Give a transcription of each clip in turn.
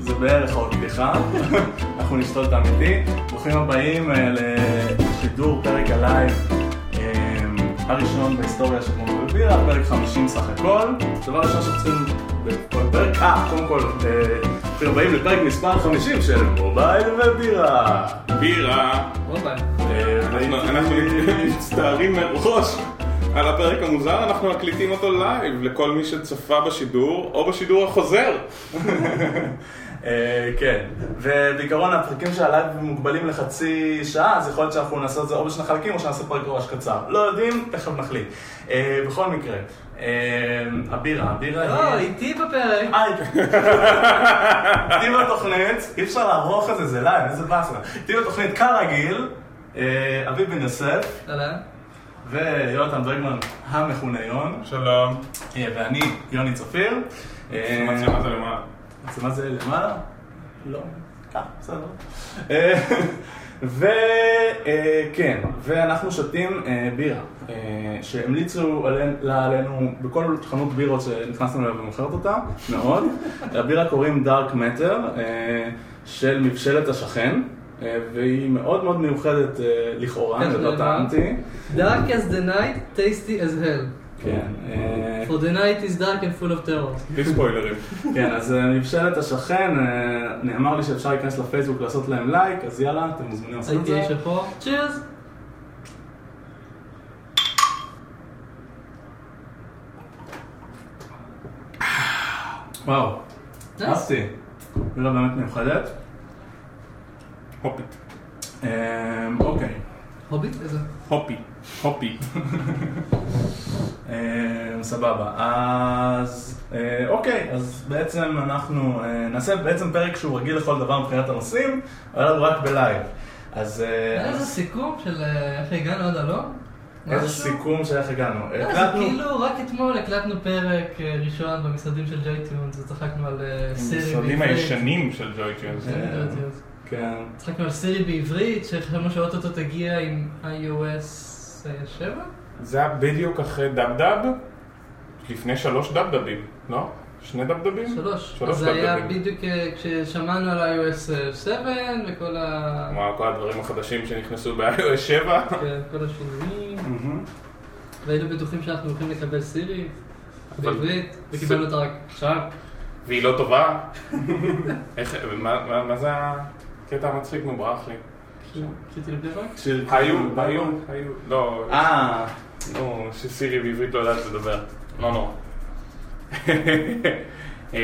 זה בערך עוד פתיחה, אנחנו נשתול את האמיתי. ברוכים הבאים אה, לשידור פרק הלייב אה, הראשון בהיסטוריה של מובייל ובירה, פרק 50 סך הכל. דבר ראשון שצריכים בכל פרק, אה, קודם כל, אה, ברוכים הבאים לפרק מספר 50 של מובייל ובירה. בירה. אה, אנחנו מצטערים מראש על הפרק המוזר, אנחנו מקליטים אותו לייב לכל מי שצפה בשידור או בשידור החוזר. אה, כן, ובעיקרון הפרקים של הלייב מוגבלים לחצי שעה, אז יכול להיות שאנחנו נעשה את זה או בשני חלקים או שנעשה פרק ממש קצר. לא יודעים, תכף נחליט. אה, בכל מקרה, אה, הבירה, הבירה לא, היא... איתי בפרק. אה, איתי בתוכנית, אי אפשר לערוך את זה, זה לייב, איזה באסה. איתי בתוכנית כרגיל, אביב בן יוסף אהלן. ויונתן ברגמן המכונה יון, שלום. אה, ואני יוני צפיר. אה, מצלמה זה למעלה. מצלמה זה למעלה? לא. אה, בסדר. אה, וכן, ואנחנו שותים אה, בירה, אה, שהמליצו עלינו- בכל חנות בירות שנכנסנו אליה ומוכרת אותה, מאוד. הבירה קוראים דארק מטר, של מבשלת השכן, אה, והיא מאוד מאוד מיוחדת אה, לכאורה, איך אני לא? טענתי. Dark as the night, tasty as hell. כן. אה, For the night is dark and full of terror. בלי ספוילרים. כן, אז אה, מבשלת השכן, אה, נאמר לי שאפשר להיכנס לפייסבוק לעשות להם לייק, אז יאללה, אתם מוזמנים לעשות את הייתי זה. איש פה. צ'ירס. וואו, אהבתי. מילה באמת מיוחדת. הופית. אה, אוקיי. הוביט? איזה? הופי. הופי. אה, סבבה, אז אה, אוקיי, אז בעצם אנחנו אה, נעשה בעצם פרק שהוא רגיל לכל דבר מבחינת הנושאים, אבל הוא רק בלייב. אז אה, איזה סיכום של איך הגענו עד הלום? איזה? סיכום של איך הגענו. הקלטנו- כאילו רק אתמול הקלטנו פרק ראשון במשרדים של JoyTunes וצחקנו על סירי המשרדים בעברית. הישנים של ג'וי טיונס. כן. צחקנו על סירי בעברית, שחשבנו שאוטוטו תגיע עם iOS 7? זה היה בדיוק אחרי דבדב, לפני שלוש דבדבים, לא? שני דבדבים? שלוש. שלוש אז זה היה. בדיוק אה, כששמענו על iOS 7 וכל ה... וואו, כל הדברים החדשים שנכנסו ב-iOS 7. כן, כל השינויים. והיינו בטוחים שאנחנו הולכים לקבל סירי בעברית, וקיבלנו אותה רק עכשיו. והיא לא טובה. איך, מה- מה מה זה הקטע המצחיק? נו, ברח לי. רציתי לבדוק רק? של- היו, היו, היו, לא, אה, נו, שסירי בעברית לא יודעת לדבר. לא נורא. אמ,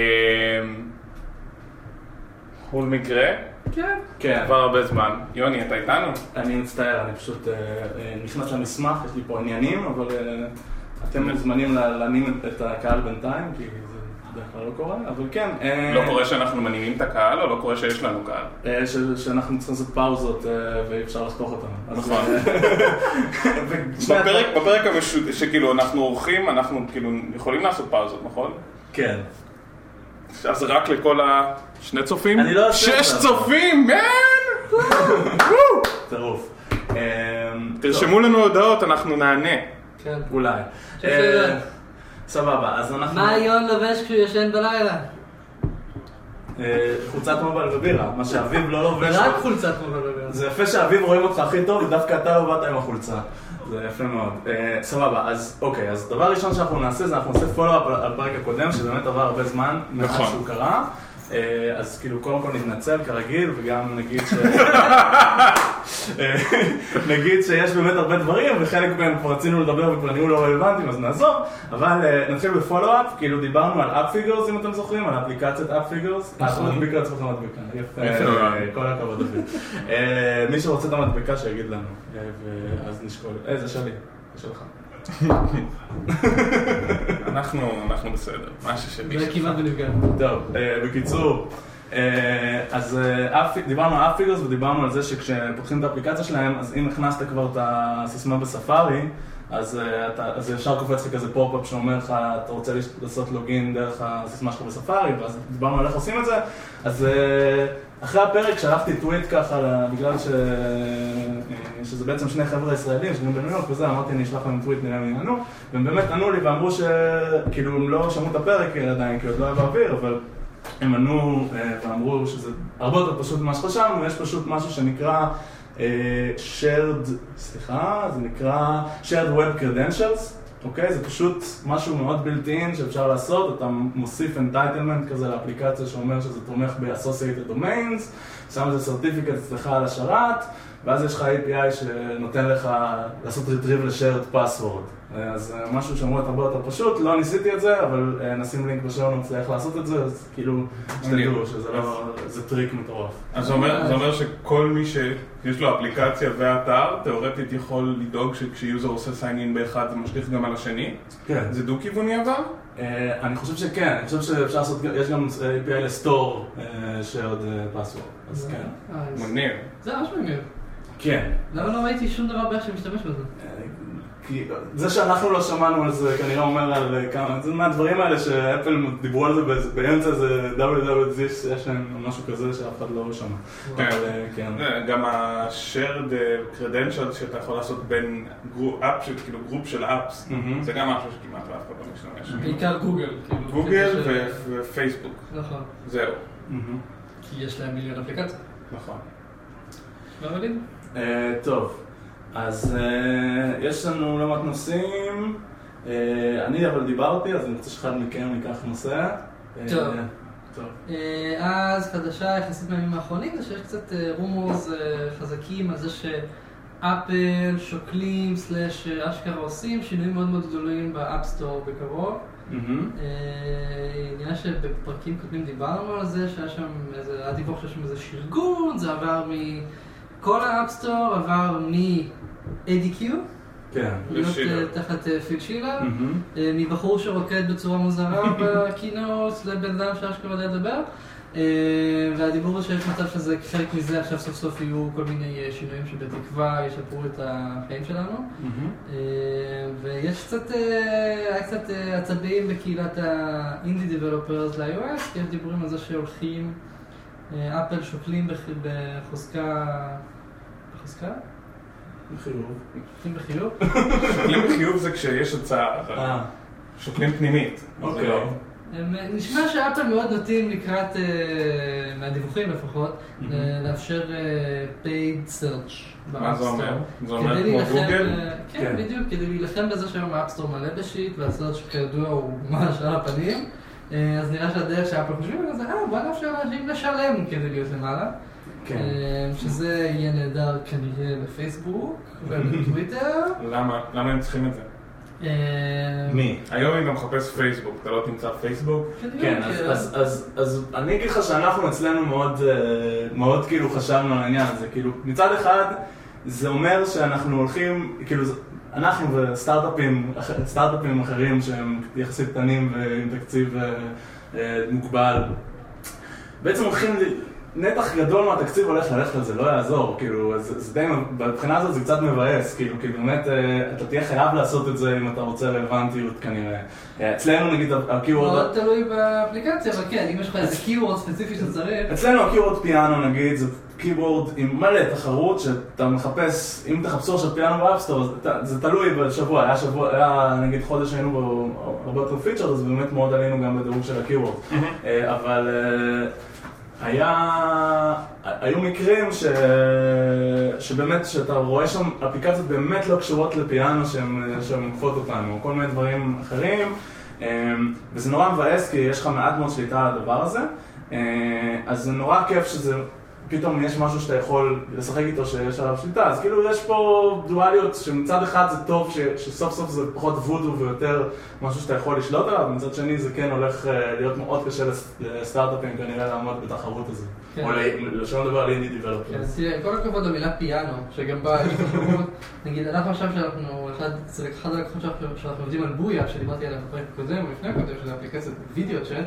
בכל מקרה, כן. כן. עבר הרבה זמן. יוני, אתה איתנו? אני מצטער, אני פשוט אה, אה, נכנס למסמך, יש לי פה עניינים, אבל אה, אתם מוזמנים לה- להנאים את הקהל בינתיים, כי זה בדרך כלל לא קורה, אבל כן. אה, לא קורה שאנחנו מנעימים את הקהל, או לא קורה שיש לנו קהל? אה, שאנחנו צריכים לעשות פאוזות אה, ואי אפשר לחתוך אותם. אז, נכון. בפרק, המשוט... שכאילו אנחנו עורכים, אנחנו כאילו יכולים לעשות פאוזות, נכון? כן. אז רק לכל השני צופים? אני לא אעשה את שש זה. צופים, מן! טירוף. אה, תרשמו לנו הודעות, אנחנו נענה. כן. אולי. סבבה, אז אנחנו... מה יון לובש כשהוא ישן בלילה? אה, חולצת מובייל ובירה, מה שאביב לא לובש. רק חולצת מובייל בבירה. זה יפה שאביב רואים אותך הכי טוב, ודווקא אתה לא באת עם החולצה. זה יפה מאוד. אה, סבבה, אז אוקיי, אז דבר ראשון שאנחנו נעשה זה אנחנו נעשה פולו-אפ על על הפרק הקודם, שבאמת עבר הרבה זמן מאז נכון. שהוא קרה. אה, אז כאילו קודם כל נתנצל כרגיל, וגם נגיד ש... אה, נגיד שיש באמת הרבה דברים, וחלק מהם כבר רצינו לדבר וכבר נהיו לא רלוונטיים, אז נעזוב. אבל אה, נתחיל ב-follow-up, כאילו דיברנו על Appfigures, אם אתם זוכרים, על אפליקציית Appfigures. נכון. אנחנו נדביק לעצמך מדבקה. יפה. כל הכבוד. אה, מי שרוצה את המדבקה שיגיד לנו, ואז נשקול. אה, זה שלי, זה שלך. אנחנו, אנחנו בסדר. מה ששלי זה. כמעט ונפגע. טוב, אה, בקיצור, אה, אז אה, דיברנו על Appfigures ודיברנו על זה שכשפותחים את האפליקציה שלהם, אז אם הכנסת כבר את הסיסמה בספארי, אז, אז ישר קופץ לך כזה pop-up שאומר לך, אתה רוצה לעשות login דרך הסיסמה שלך בספארי, ואז דיברנו על איך עושים את זה, אז אחרי הפרק שלחתי טוויט ככה, בגלל ש... שזה בעצם שני חבר'ה ישראלים שגרים בניו יורק וזה, אמרתי אני אשלח להם טוויט נראה מי יענו, והם באמת ענו לי ואמרו שכאילו הם לא שמעו את הפרק עדיין, כי עוד לא היה באוויר, אבל הם ענו אה, ואמרו שזה הרבה יותר פשוט ממה שחשבנו, יש פשוט משהו שנקרא אה, shared, סליחה, זה נקרא shared web credentials, אוקיי? זה פשוט משהו מאוד בלתי אין שאפשר לעשות, אתה מוסיף entitlement כזה לאפליקציה שאומר שזה תומך ב-associated domains, שם איזה certificate אצלך על השרת, ואז יש לך API שנותן לך לעשות retrieve ל-shared password. אה, אז זה משהו שאמור להיות הרבה יותר פשוט, לא ניסיתי את זה, אבל אה, נשים לינק בשעונות איך לעשות את זה, אז כאילו, שתדעו שזה לא, זה טריק מטורף. אז זה אומר, שכל מי שיש לו אפליקציה ואתר, תאורטית יכול לדאוג שכש-user עושה sign in באחד זה משליך גם על השני? כן. זה דו-כיווני אבל? אה, אני חושב שכן, אני חושב שאפשר לעשות, יש גם API ל-store shared password, אז כן. אה, מגניב. זה ממש מגניב. כן. למה לא ראיתי שום דבר באיך שמשתמש בזה? כי זה שאנחנו לא שמענו על זה כנראה אומר על אה, כמה, זה מהדברים האלה שאפל דיברו על זה באמצע איזה WWDC session או משהו כזה שאף אחד לא שמע. כן. אה, כן. זה, גם ה-shared credentials שאתה יכול לעשות בין group, app, כאילו group של apps. זה גם משהו שכמעט אף אחד לא משתמש. בעיקר גוגל. כאילו, גוגל ופייסבוק, נכון. זהו. כי יש להם מיליון אפליקציות. נכון. אה, טוב, אז אה, יש לנו לא מעט נושאים. אה, אני אבל דיברתי, אז אני רוצה שאחד מכם ייקח נושא. טוב. טוב. אז חדשה יחסית מהימים האחרונים זה שיש קצת rumors חזקים על זה שאפל שוקלים slash אשכרה עושים שינויים מאוד מאוד גדולים ב-App Store בקרוב. אה, נראה שבפרקים קודמים דיברנו על זה שהיה שם איזה, היה דיווח שיש שם איזה רה-ארגון, זה עבר מכל ה-App Store, עבר מ-ADQ, כן. להיות. אה, תחת אה, פיל שילר. אה, מבחור שרוקד בצורה מוזרה בקינוט לבן אדם שאשכרה יודע לדבר. והדיבור הוא שיש מצב שזה חלק מזה עכשיו סוף סוף יהיו כל מיני שינויים שבתקווה ישפרו את החיים שלנו. ויש קצת, היה קצת עצבים בקהילת האינדי דיבלופרס ל-iOS, כי יש דיבורים על זה שהולכים, אפל שוקלים בח- בחוזקה, בחוזקה? בחיוב. שוקלים בחיוב? שוקלים בחיוב זה כשיש הצעה, אה, שוקלים פנימית. אוקיי. לא- הם, אה, נשמע שאפל מאוד נוטים לקראת, אה, מהדיווחים לפחות. אה, לאפשר אה, paid search מה זה אומר? זה אומר כדי כמו גוגל? אה, כן, כן. בדיוק, כדי להילחם בזה שהיום ה-App Store מלא ב-shit, וה-search כידוע הוא ממש על הפנים. אה, אז נראה שהדרך שאפל חושבים עליה זה, אה, בוא נאפשר לאנשים לשלם כדי להיות למעלה. כן. אה, שזה יהיה נהדר כנראה בפייסבוק ובטוויטר. למה? למה הם צריכים את זה? אה, מי? היום אם אתה מחפש פייסבוק, אתה לא תמצא פייסבוק? בדיוק, כן, אז, אז, אז, אז אני אגיד לך שאנחנו אצלנו מאוד, מאוד כאילו חשבנו על העניין הזה, כאילו מצד אחד זה אומר שאנחנו הולכים, כאילו אנחנו וסטארט-אפים, סטארט-אפים אחרים שהם יחסית קטנים ועם תקציב אה, אה, מוגבל, בעצם הולכים, נתח גדול מהתקציב הולך ללכת על זה, לא יעזור, כאילו, זה, זה די, מבחינה הזאת זה קצת מבאס, כאילו, כי באמת אה, אתה תהיה חייב לעשות את זה אם אתה רוצה רלוונטיות כנראה. אה, אצלנו נגיד ה-keyword... מאוד תלוי באפליקציה, אבל כן, אם יש לך איזה keyword ספציפי שצריך, אצלנו ה keyword פיאנו נגיד זה keyword עם מלא תחרות שאתה מחפש, אם תחפשו עכשיו פיאנו ב App Store זה תלוי בשבוע, היה שבוע, היה נגיד חודש היינו בו הרבה יותר פיצ'ר אז באמת מאוד עלינו גם בדירוג של הקיוורד אה, אבל אה, היה, היו מקרים ש... שבאמת, שאתה רואה שם אפליקציות באמת לא קשורות לפיאנו שהן עוקפות אותנו, או כל מיני דברים אחרים, אה, וזה נורא מבאס כי יש לך מעט מאוד שליטה על הדבר הזה, אז זה נורא כיף שזה, פתאום יש משהו שאתה יכול לשחק איתו שיש עליו שליטה, אז כאילו יש פה דואליות שמצד אחד זה טוב ש, שסוף סוף זה פחות וודו ויותר משהו שאתה יכול לשלוט עליו, מצד שני זה כן הולך אה, להיות מאוד קשה לס- לסטארט-אפים כנראה לעמוד בתחרות כן. או ל- לשון דבר לאינדי כן, developer. אז תראה, כל הכבוד למילה פיאנו, שגם בה יש תחרות. נגיד, אנחנו עכשיו שאנחנו, אחד הלקוחות שאנחנו עובדים על Booyah, שדיברתי עליה בפרק הקודם או לפני הקודם, שזה אפליקציית video chat,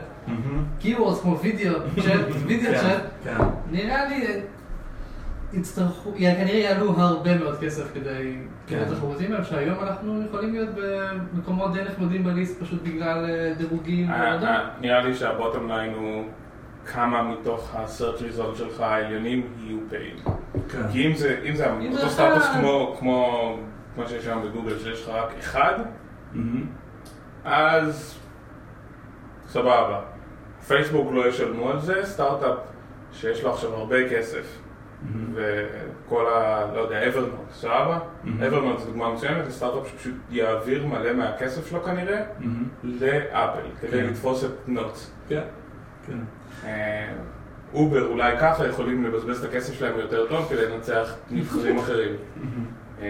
keywords כמו video chat, video כן, צ'אט, כן. נראה לי אה, יצטרכו, כנראה יעלו הרבה מאוד כסף כדי כן. להיות תחרותיים מהם, שהיום אנחנו יכולים להיות במקומות די נחמדים בליסט פשוט בגלל אה, דירוגים. אה, נראה לי שהבוטום ליין הוא כמה מתוך ה-search result שלך העליונים יהיו paid. כן. כי אם זה, אם זה אם זה אותו סטטוס אחד. כמו, כמו, כמו שיש היום בגוגל, שיש לך רק אחד, מהמם. אז סבבה. פייסבוק לא ישלמו על זה, סטארט-אפ שיש לו עכשיו הרבה כסף, מהמם. וכל ה... לא יודע, Evernote, סבבה? Mhm. Evernote זו דוגמה מצוינת, זה סטארט-אפ שפשוט יעביר מלא מהכסף שלו כנראה מהמם. לאפל, כדי כן. לתפוס את notes. כן. כן. אה, אובר אולי ככה יכולים לבזבז את הכסף שלהם יותר טוב כדי לנצח מתחרים אחרים. אה,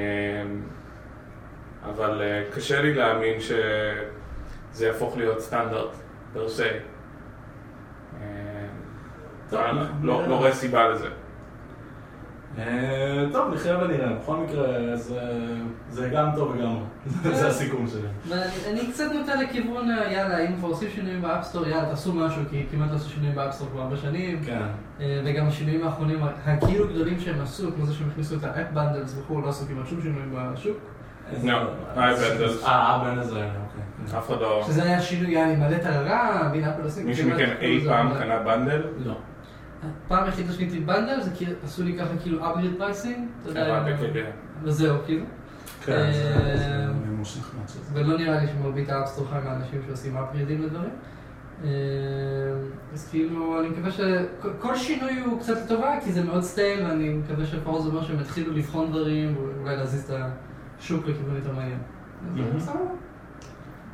אבל אה, קשה לי להאמין שזה יהפוך להיות סטנדרט per se. לא- לא. לא רואה סיבה לזה. אה, טוב, נחיה ונראה. בכל מקרה, זה- זה גם טוב וגם רע. זה הסיכום שלי. ואני אני קצת נוטה לכיוון, אה, יאללה, אם כבר עושים שינויים ב App Store, יאללה, תעשו משהו, כי כמעט עשו שינויים ב App Store כבר הרבה שנים. כן. אה, וגם השינויים האחרונים, הכאילו גדולים שהם עשו, כמו זה שהם הכניסו את ה app bundles וכו', לא עשו כמעט שום שינויים בשוק. לא, ה app bundles. אה, ה app bundles זה היה, אוקיי. אף אחד לא... שזה היה שינוי, יאללה, מלא טררם, והנה אפל עושים מישהו מכם אי פעם קנה bundle? לא. הפעם היחידה שקניתי bundle זה כי עשו לי ככה כאילו upgrade pricing, אתה יודע. וזהו, כאילו. כן, אה. ולא נראה לי שמרבית ה App Store חי מהאנשים שעושים upgrade ים לדברים. אה, אז כאילו, אני מקווה שכל שינוי הוא קצת לטובה, כי זה מאוד stale, ואני מקווה שלפחות זה אומר שהם יתחילו לבחון דברים, ואולי להזיז את השוק לכיוון יותר מעניין. אז. סבבה.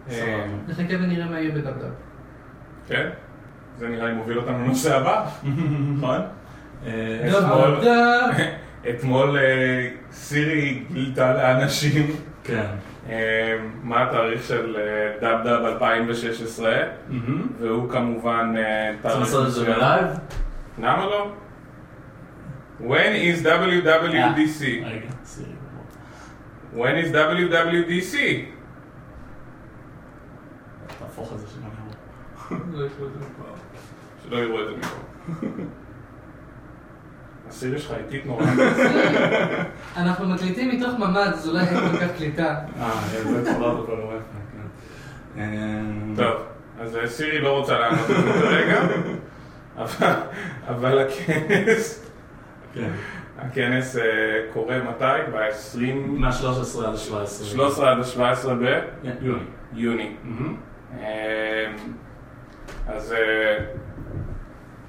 אה, נחכה ונראה מה יהיה ב Dub-Dub. כן? זה נראה לי מוביל אותנו לנושא הבא, נכון? אה, אתמול- Dub-Dub. אתמול אה, סירי גילתה לאנשים כן. אה, מה התאריך של אה, Dub-Dub 2016, מהמם. והוא כמובן אה, צריך תאריך לעשות את זה. ב live? למה לא? When is WWDC? When is WWDC? תהפוך את זה שלא נראה. שלא יראו את זה מפה. הסירי שלך איטית נורא. אנחנו מקליטים מתוך ממ"ד, אז אולי אין כל כך קליטה. אה, זה צורת בכל הוואי כן. אה, טוב, אז סירי לא רוצה לענות על זה כרגע, אבל- הכנס, כן. הכנס אה, קורה מתי? ב-20, מה-13 עד ה-17. 13 עד ה-17 יוני. ביוני. מהמם. אה, אז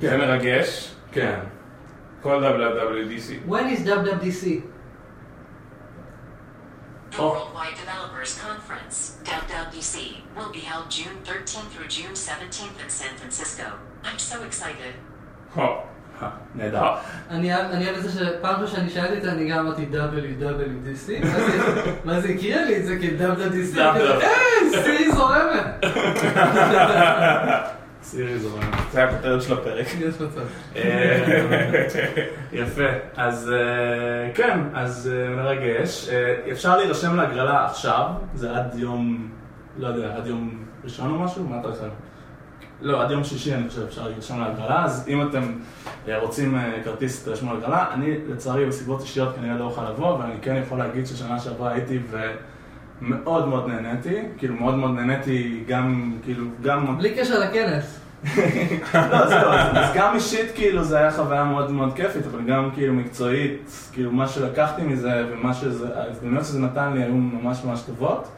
אה, זה מרגש, כן. כל WWDC. When is WWDC? The Oh. Worldwide Developers Conference, WWDC, will be held June 13th through June 17th in San Francisco. I'm so excited. הו, אה, נהדר. אני אוהב אני אוהב את זה שפעם ראשונה שאני שאלתי אותה, אני גם אמרתי WWDC, ואז היא- ואז היא הכירה לי את זה כ-WWDC, דאב-דאב. היי, סירי זורמת. זה הכותרת של הפרק. יש מצב. אה, יפה. אז אה, כן, אז אה, מרגש. אפשר להירשם להגרלה עכשיו, זה עד יום, לא יודע, עד יום ראשון או משהו? מה אתה חושב? לא, עד יום שישי אני חושב אפשר להירשם להגרלה, אז אם אתם רוצים כרטיס, תרשמו להגרלה. אני לצערי בסיבות אישיות כנראה לא אוכל לבוא, אבל אני כן יכול להגיד ששנה שעברה הייתי ומאוד מאוד נהניתי, כאילו מאוד מאוד נהניתי גם, כאילו, גם... בלי קשר לכנס. לא, זהו, אז גם אישית כאילו זה היה חוויה מאוד מאוד כיפית, אבל גם כאילו מקצועית, כאילו מה שלקחתי מזה ומה שזה, ההזדמנויות שזה נתן לי היו ממש ממש טובות.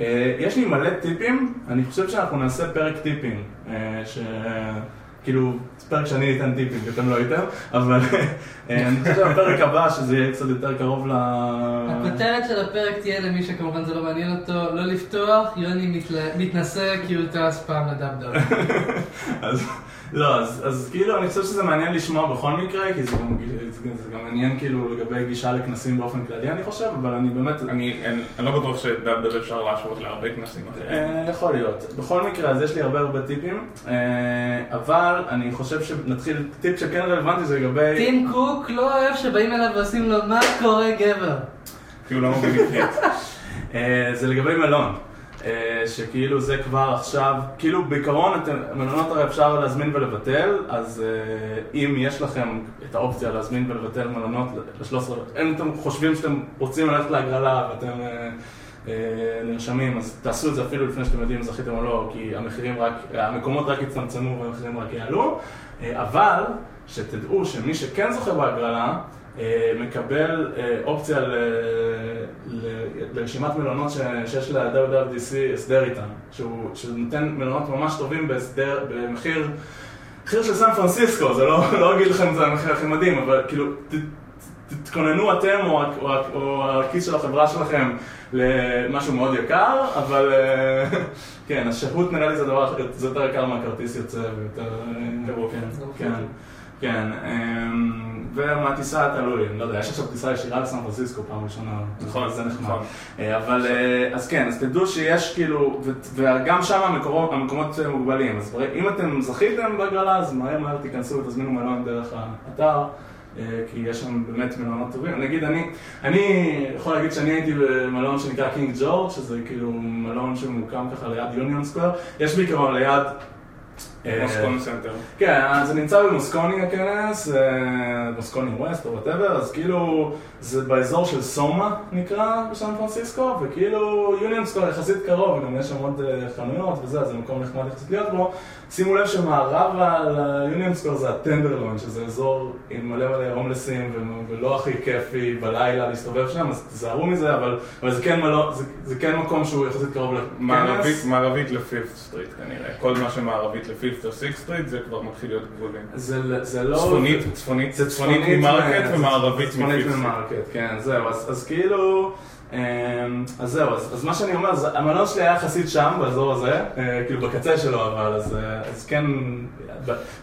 אה, יש לי מלא טיפים, אני חושב שאנחנו נעשה פרק טיפים, אה, ש... כאילו, פרק שאני אתן טיפים, כי אתם לא איתם, אבל אני חושב שבפרק הבא, שזה יהיה קצת יותר קרוב ל... הכותרת של הפרק תהיה למי שכמובן זה לא מעניין אותו, לא לפתוח, יוני מתנשא כי הוא טס פעם ל Dub-Dub. אז, לא, אז, אז כאילו אני חושב שזה מעניין לשמוע בכל מקרה, כי זה גם, זה, זה גם מעניין כאילו לגבי גישה לכנסים באופן כללי אני חושב, אבל אני באמת, אני לא בטוח שדאב-דאב אפשר להשוות להרבה כנסים אחרים. אה, יכול להיות. בכל מקרה, אז יש לי הרבה הרבה טיפים, אה, אבל אני חושב שנתחיל, טיפ שכן רלוונטי זה לגבי... טים קוק לא אוהב שבאים אליו ועושים לו מה קורה גבר. הוא לא מבין עברית. אה, זה לגבי מלון. אה, שכאילו זה כבר עכשיו, כאילו בעיקרון אתם, מלונות הרי אפשר להזמין ולבטל, אז אה, אם יש לכם את האופציה להזמין ולבטל מלונות ל-13, אם אתם חושבים שאתם רוצים ללכת להגרלה ואתם נרשמים, אז תעשו את זה אפילו לפני שאתם יודעים אם זכיתם או לא, כי המחירים רק, המקומות רק יצטמצמו והמחירים רק יעלו, אבל שתדעו שמי שכן זוכה בהגרלה, אה, מקבל אה, אופציה ל- ל- לרשימת מלונות ש- שיש ל-WWDC הסדר איתם, שהוא שהוא נותן מלונות ממש טובים בהסדר, במחיר, מחיר של סן פרנסיסקו, זה לא, לא אגיד לכם זה המחיר הכי מדהים, אבל כאילו, ת, תתכוננו אתם או, או, או הכיס של החברה שלכם למשהו מאוד יקר, אבל אה, כן, השהות נראה לי זה דבר, זה יותר יקר מהכרטיס יוצא ויותר... כן, כן. כן, אמ, ומהטיסה תלוי, אני לא יודע, יש עכשיו טיסה ישירה לסן פרנסיסקו פעם ראשונה, נכון, זה נחמד. נכון. אה, אבל, אה, אז כן, אז תדעו שיש כאילו, וגם שם המקומות, מוגבלים, אז אם אתם זכיתם בהגרלה, אז מהר מהר תיכנסו ותזמינו מלון דרך האתר. אה, כי יש שם באמת מלונות טובים. נגיד, אני, אני יכול להגיד שאני הייתי במלון שנקרא קינג ג'ורג', שזה כאילו מלון שמוקם ככה ליד יוניון סקוואר. יש בעיקרון ליד... אה, מוסקוני סנטר. כן, אז זה נמצא במוסקוני הכנס, אה, מוסקוני ווסט או whatever, אז כאילו זה באזור של סומה נקרא בסן פרנסיסקו, וכאילו יוניון סקוור יחסית קרוב, וגם יש שם עוד אה, חנויות וזה, אז זה מקום נחמד יחסית להיות בו. שימו לב שמערבה ליוניון סקוור זה הטנדרלון, שזה אזור עם מלא מלא הומלסים ולא הכי כיפי בלילה להסתובב שם, אז תיזהרו מזה, אבל, אבל זה, כן מלא, זה, זה כן מקום שהוא יחסית קרוב לכנס. מערבית, מערבית ל Fifth Street כנראה. כל מה שמערבית ל Fifth או Sixth Street זה כבר מתחיל להיות גבולים. זה, זה לא... צפונית, צפונית, זה צפונית ממרקט ומערבית צפונית מ Fifth Street. ממרקט, כן, זהו, אז, אז כאילו, אמ, אז זהו, אז, אז מה שאני אומר, זה, המלון שלי היה יחסית שם, באזור הזה, אה, כאילו בקצה שלו, אבל אז, אה, אז כן,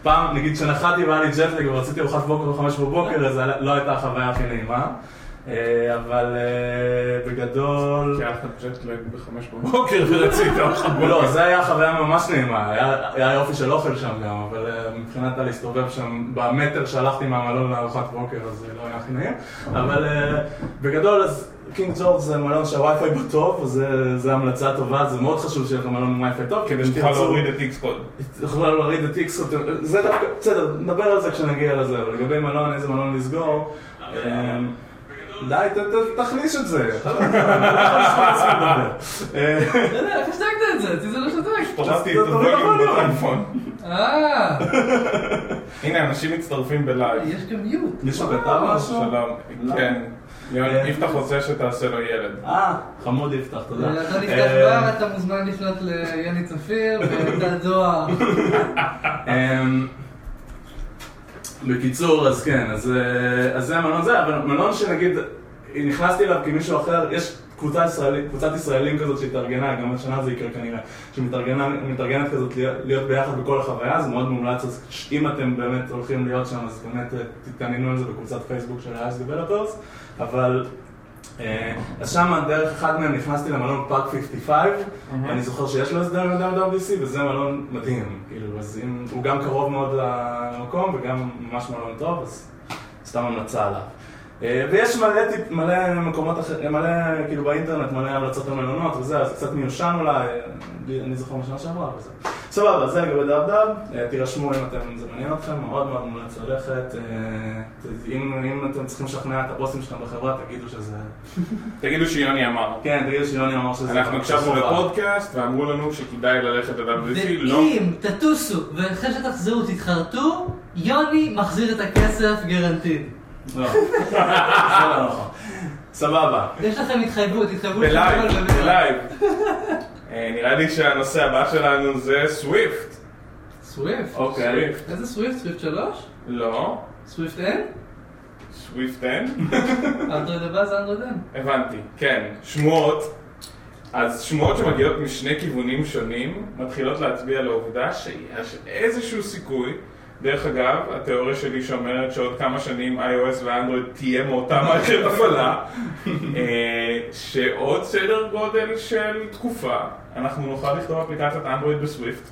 פעם, נגיד כשנחתי והיה לי ג'טלג ורציתי ארוחת בוקר בחמש בבוקר, אז לא הייתה החוויה הכי נעימה, אבל אה, בגדול... כי היה לך ג'טלג בחמש בבוקר ורצית ארוחת לא, זה היה חוויה ממש נעימה, היה, יופי של אוכל שם גם, אבל אה, מבחינת להסתובב שם במטר שהלכתי מהמלון לארוחת בוקר, אז זה לא היה הכי נעים, אבל אה, בגדול, אז קינג ג'ורג' זה מלון שהווי-פיי בו טוב, זה- המלצה טובה, זה מאוד חשוב שיהיה לך מלון עם וי-פיי טוב, כדי שתוכל להוריד את Xcode. תוכל להוריד את איקס, זה דווקא, בסדר, נדבר על זה כשנגיע לזה, אבל לגבי מלון, איזה מלון לסגור, אה, די, ת- ת- תחליש את זה, אתה לא מדבר. אה, לא יודע, איך השתקת את זה? אותי זה לא שתק. הורדתי את לא יכול. בטלפון. אה, הנה, אנשים מצטרפים בלייב. יש גם מיוט. מישהו כתב משהו? שלום. לא. כן. אה. יפתח רוצה שתעשה לו ילד. אה, חמוד יפתח, תודה. אתה נפתח בר, אתה מוזמן לפנות ליוני צפיר דואר. בקיצור, אז כן, אז, אה, אז זה המלון זה, אבל מלון שנגיד, נכנסתי אליו כי מישהו אחר, יש קבוצה ישראלית, קבוצת ישראלים כזאת שהתארגנה, גם השנה זה יקרה כנראה, שמתארגנת כזאת להיות, להיות ביחד בכל החוויה, זה מאוד מומלץ, אז אם אתם באמת הולכים להיות שם, אז באמת אה, תתעניינו על זה בקבוצת פייסבוק של ה-Ice Developers, אבל... אה, אז שם דרך אחד מהם נכנסתי למלון פארק 55, אני זוכר שיש לו הסדר עם WWDC, וזה מלון מדהים, כאילו, אז אם, הוא גם קרוב מאוד למקום וגם ממש מלון טוב, אז סתם המלצה עליו. אה, ויש מלא, טיפ- מלא מקומות אחרים, מלא, כאילו באינטרנט, מלא המלצות על מלונות וזה, אז קצת מיושן אולי, אני זוכר משנה שעברה וזה. סבבה, זה לגבי Dub-Dub, אה, תירשמו אם אתם, זה מעניין אתכם, מאוד מאוד מומלץ ללכת. אה, אם, אם אתם צריכים לשכנע את הבוסים שלכם בחברה, תגידו שזה... תגידו שיוני אמר. כן, תגידו שיוני אמר שזה... אנחנו הקשבנו. לפודקאסט ואמרו לנו שכדאי ללכת ל-WWDC, לא. ואם תטוסו ואחרי שתחזרו תתחרטו, יוני מחזיר את הכסף guaranteed. לא, זה לא נכון. סבבה. יש לכם התחייבות, התחייבות ב live, ב live. אה, נראה לי שהנושא הבא שלנו זה Swift. Swift? אוקיי. איזה Swift? Swift 3? לא, Swift N? Swift N? אנדרואיד הבא זה אנדרואיד N. הבנתי, כן. שמועות. אז שמועות שמגיעות משני כיוונים שונים מתחילות להצביע על העובדה שיש איזשהו סיכוי דרך אגב, התיאוריה שלי שאומרת שעוד כמה שנים iOS ואנדרואיד תהיה מאותה מערכת הפעלה אה, שעוד סדר גודל של תקופה אנחנו נוכל לכתוב אפליקציית אנדרואיד ב Swift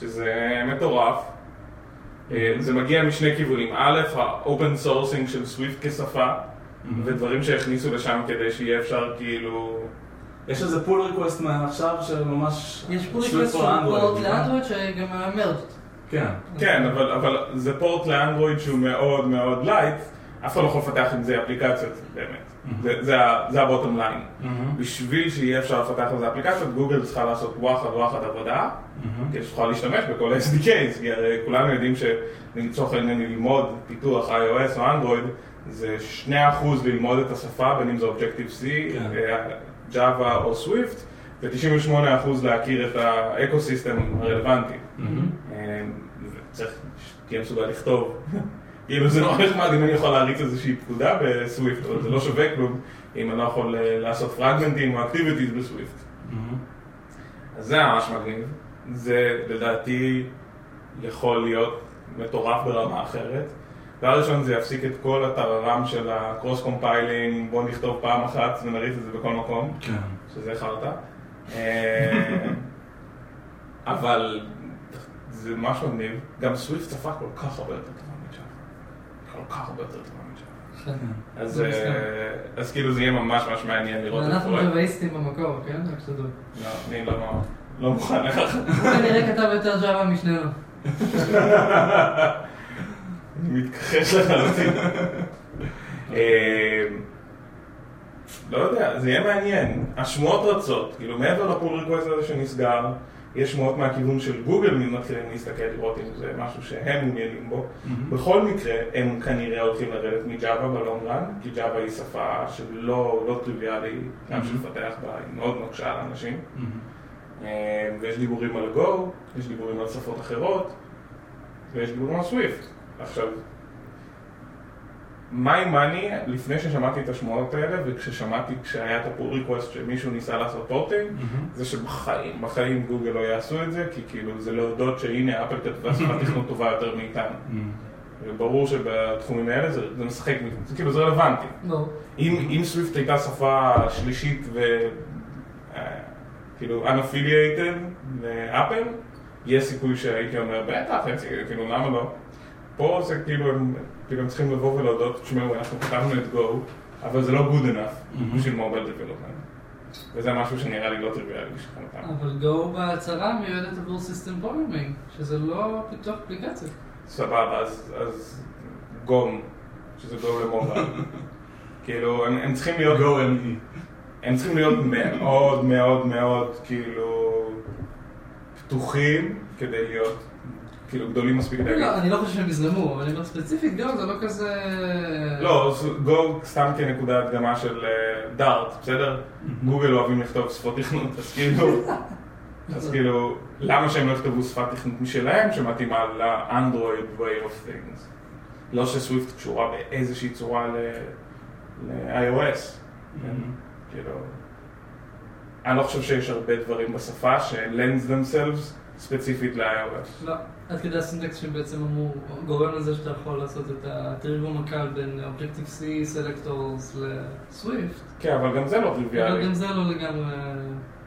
שזה מטורף אה, זה מגיע משני כיוונים א', ה open sourcing של Swift כשפה ודברים שהכניסו לשם כדי שיהיה אפשר כאילו יש איזה pull request מעכשיו שממש... יש pull request? לאנדרואיד שגם merged. כן. כן, אבל, אבל זה port לאנדרואיד שהוא מאוד מאוד light, אף אחד לא יכול לפתח עם זה אפליקציות, באמת. זה- זה ה- זה ה bottom line. בשביל שיהיה אפשר לפתח עם זה אפליקציות, גוגל צריכה לעשות וואחד וואחד עבודה, כדי שתוכל להשתמש בכל ה-SDKs, כי הרי כולנו יודעים שלצורך העניין ללמוד פיתוח iOS או אנדרואיד, זה 2% ללמוד את השפה, בין אם זה Objective-C, כן. אה, Java או Swift, ו-98% להכיר את ה ecosystem הרלוונטי. אה, צריך שתהיה מסוגל לכתוב. כאילו זה נורא נחמד אם אני יכול להריץ איזושהי פקודה ב Swift, אבל זה לא שווה כלום אם אני לא יכול אה, לעשות פרגמנטים או activities ב Swift. אז זה ממש מגניב. זה לדעתי יכול להיות מטורף ברמה אחרת. דבר ראשון זה יפסיק את כל הטררם של ה cross compiling, בוא נכתוב פעם אחת ונריץ את זה בכל מקום. כן. שזה חרטא. אה, אבל זה ממש מגניב. גם סוויפט שפה כל כך הרבה יותר טובה מג'אווה. כל כך הרבה יותר טובה מג'אווה. כן. אז, אה, מסכים. אז כאילו זה יהיה ממש ממש מעניין לראות את זה אנחנו. ג'אוויסטים במקור, כן? רק שתדעו. לא, אני לא- לא מוכן לכך. הוא כנראה כתב יותר ג'אווה משנינו. אני מתכחש לחלוטין. לא יודע, זה יהיה מעניין. השמועות רצות, כאילו מעבר לפול ריקוויסט הזה שנסגר, יש שמועות מהכיוון של גוגל מתחילים להסתכל לראות אם זה משהו שהם מעוניינים בו. בכל מקרה, הם כנראה הולכים לרדת מ Java ב long run, כי Java היא שפה שלא לא טריוויאלי, גם של לפתח בה, היא מאוד נוקשה על אנשים. אה, ויש דיבורים על Go, יש דיבורים על שפות אחרות, ויש דיבורים על Swift. עכשיו, my money, לפני ששמעתי את השמועות האלה, וכששמעתי, כשהיה את ה pull request שמישהו ניסה לעשות porting, זה שבחיים, בחיים גוגל לא יעשו את זה, כי כאילו זה להודות שהנה אפל כתבה שפת תכנות טובה יותר מאיתנו. וברור שבתחומים האלה זה, זה משחק, זה כאילו זה רלוונטי. לא. אם, אם סוויפט הייתה שפה שלישית ו... אה, כאילו unaffiliated לאפל, יש סיכוי שהייתי אומר, בטח, כאילו למה לא? פה זה כאילו הם צריכים לבוא ולהודות, תשמעו, אנחנו כתבנו את Go, אבל זה לא good enough בשביל mobile development. וזה משהו שנראה לי לא טריוויאלי בשבילם. אבל Go בהצהרה מיועדת עבור system programming, שזה לא פיתוח אפליקציה. סבבה, אז, אז גום, שזה Go ל mobile. כאילו, הם, הם צריכים להיות... Go ME. הם צריכים להיות מאוד מאוד מאוד כאילו פתוחים כדי להיות כאילו גדולים מספיק לא, להגיד. אני לא חושב שהם יזרמו, אבל אני אומר ספציפית גו זה לא כזה... לא, גו סתם כנקודה הדגמה של דארט, בסדר? גוגל אוהבים לכתוב שפות תכנות, אז כאילו, אז כאילו, למה שהם לא יכתבו שפת תכנות משלהם שמתאימה לאנדרואיד way of things? לא שסוויפט קשורה באיזושהי צורה ל-iOS. כאילו, אני לא חושב שיש הרבה דברים בשפה ש-lends themselves ספציפית ל-iOS. לא, עד כדי הסינטקס שבעצם אמור, גורם לזה שאתה יכול לעשות את התרגום הקל בין Objective-C, Selectors ל-Swift. כן, אבל גם זה לא אבל טריוויאלי. גם זה לא לגמרי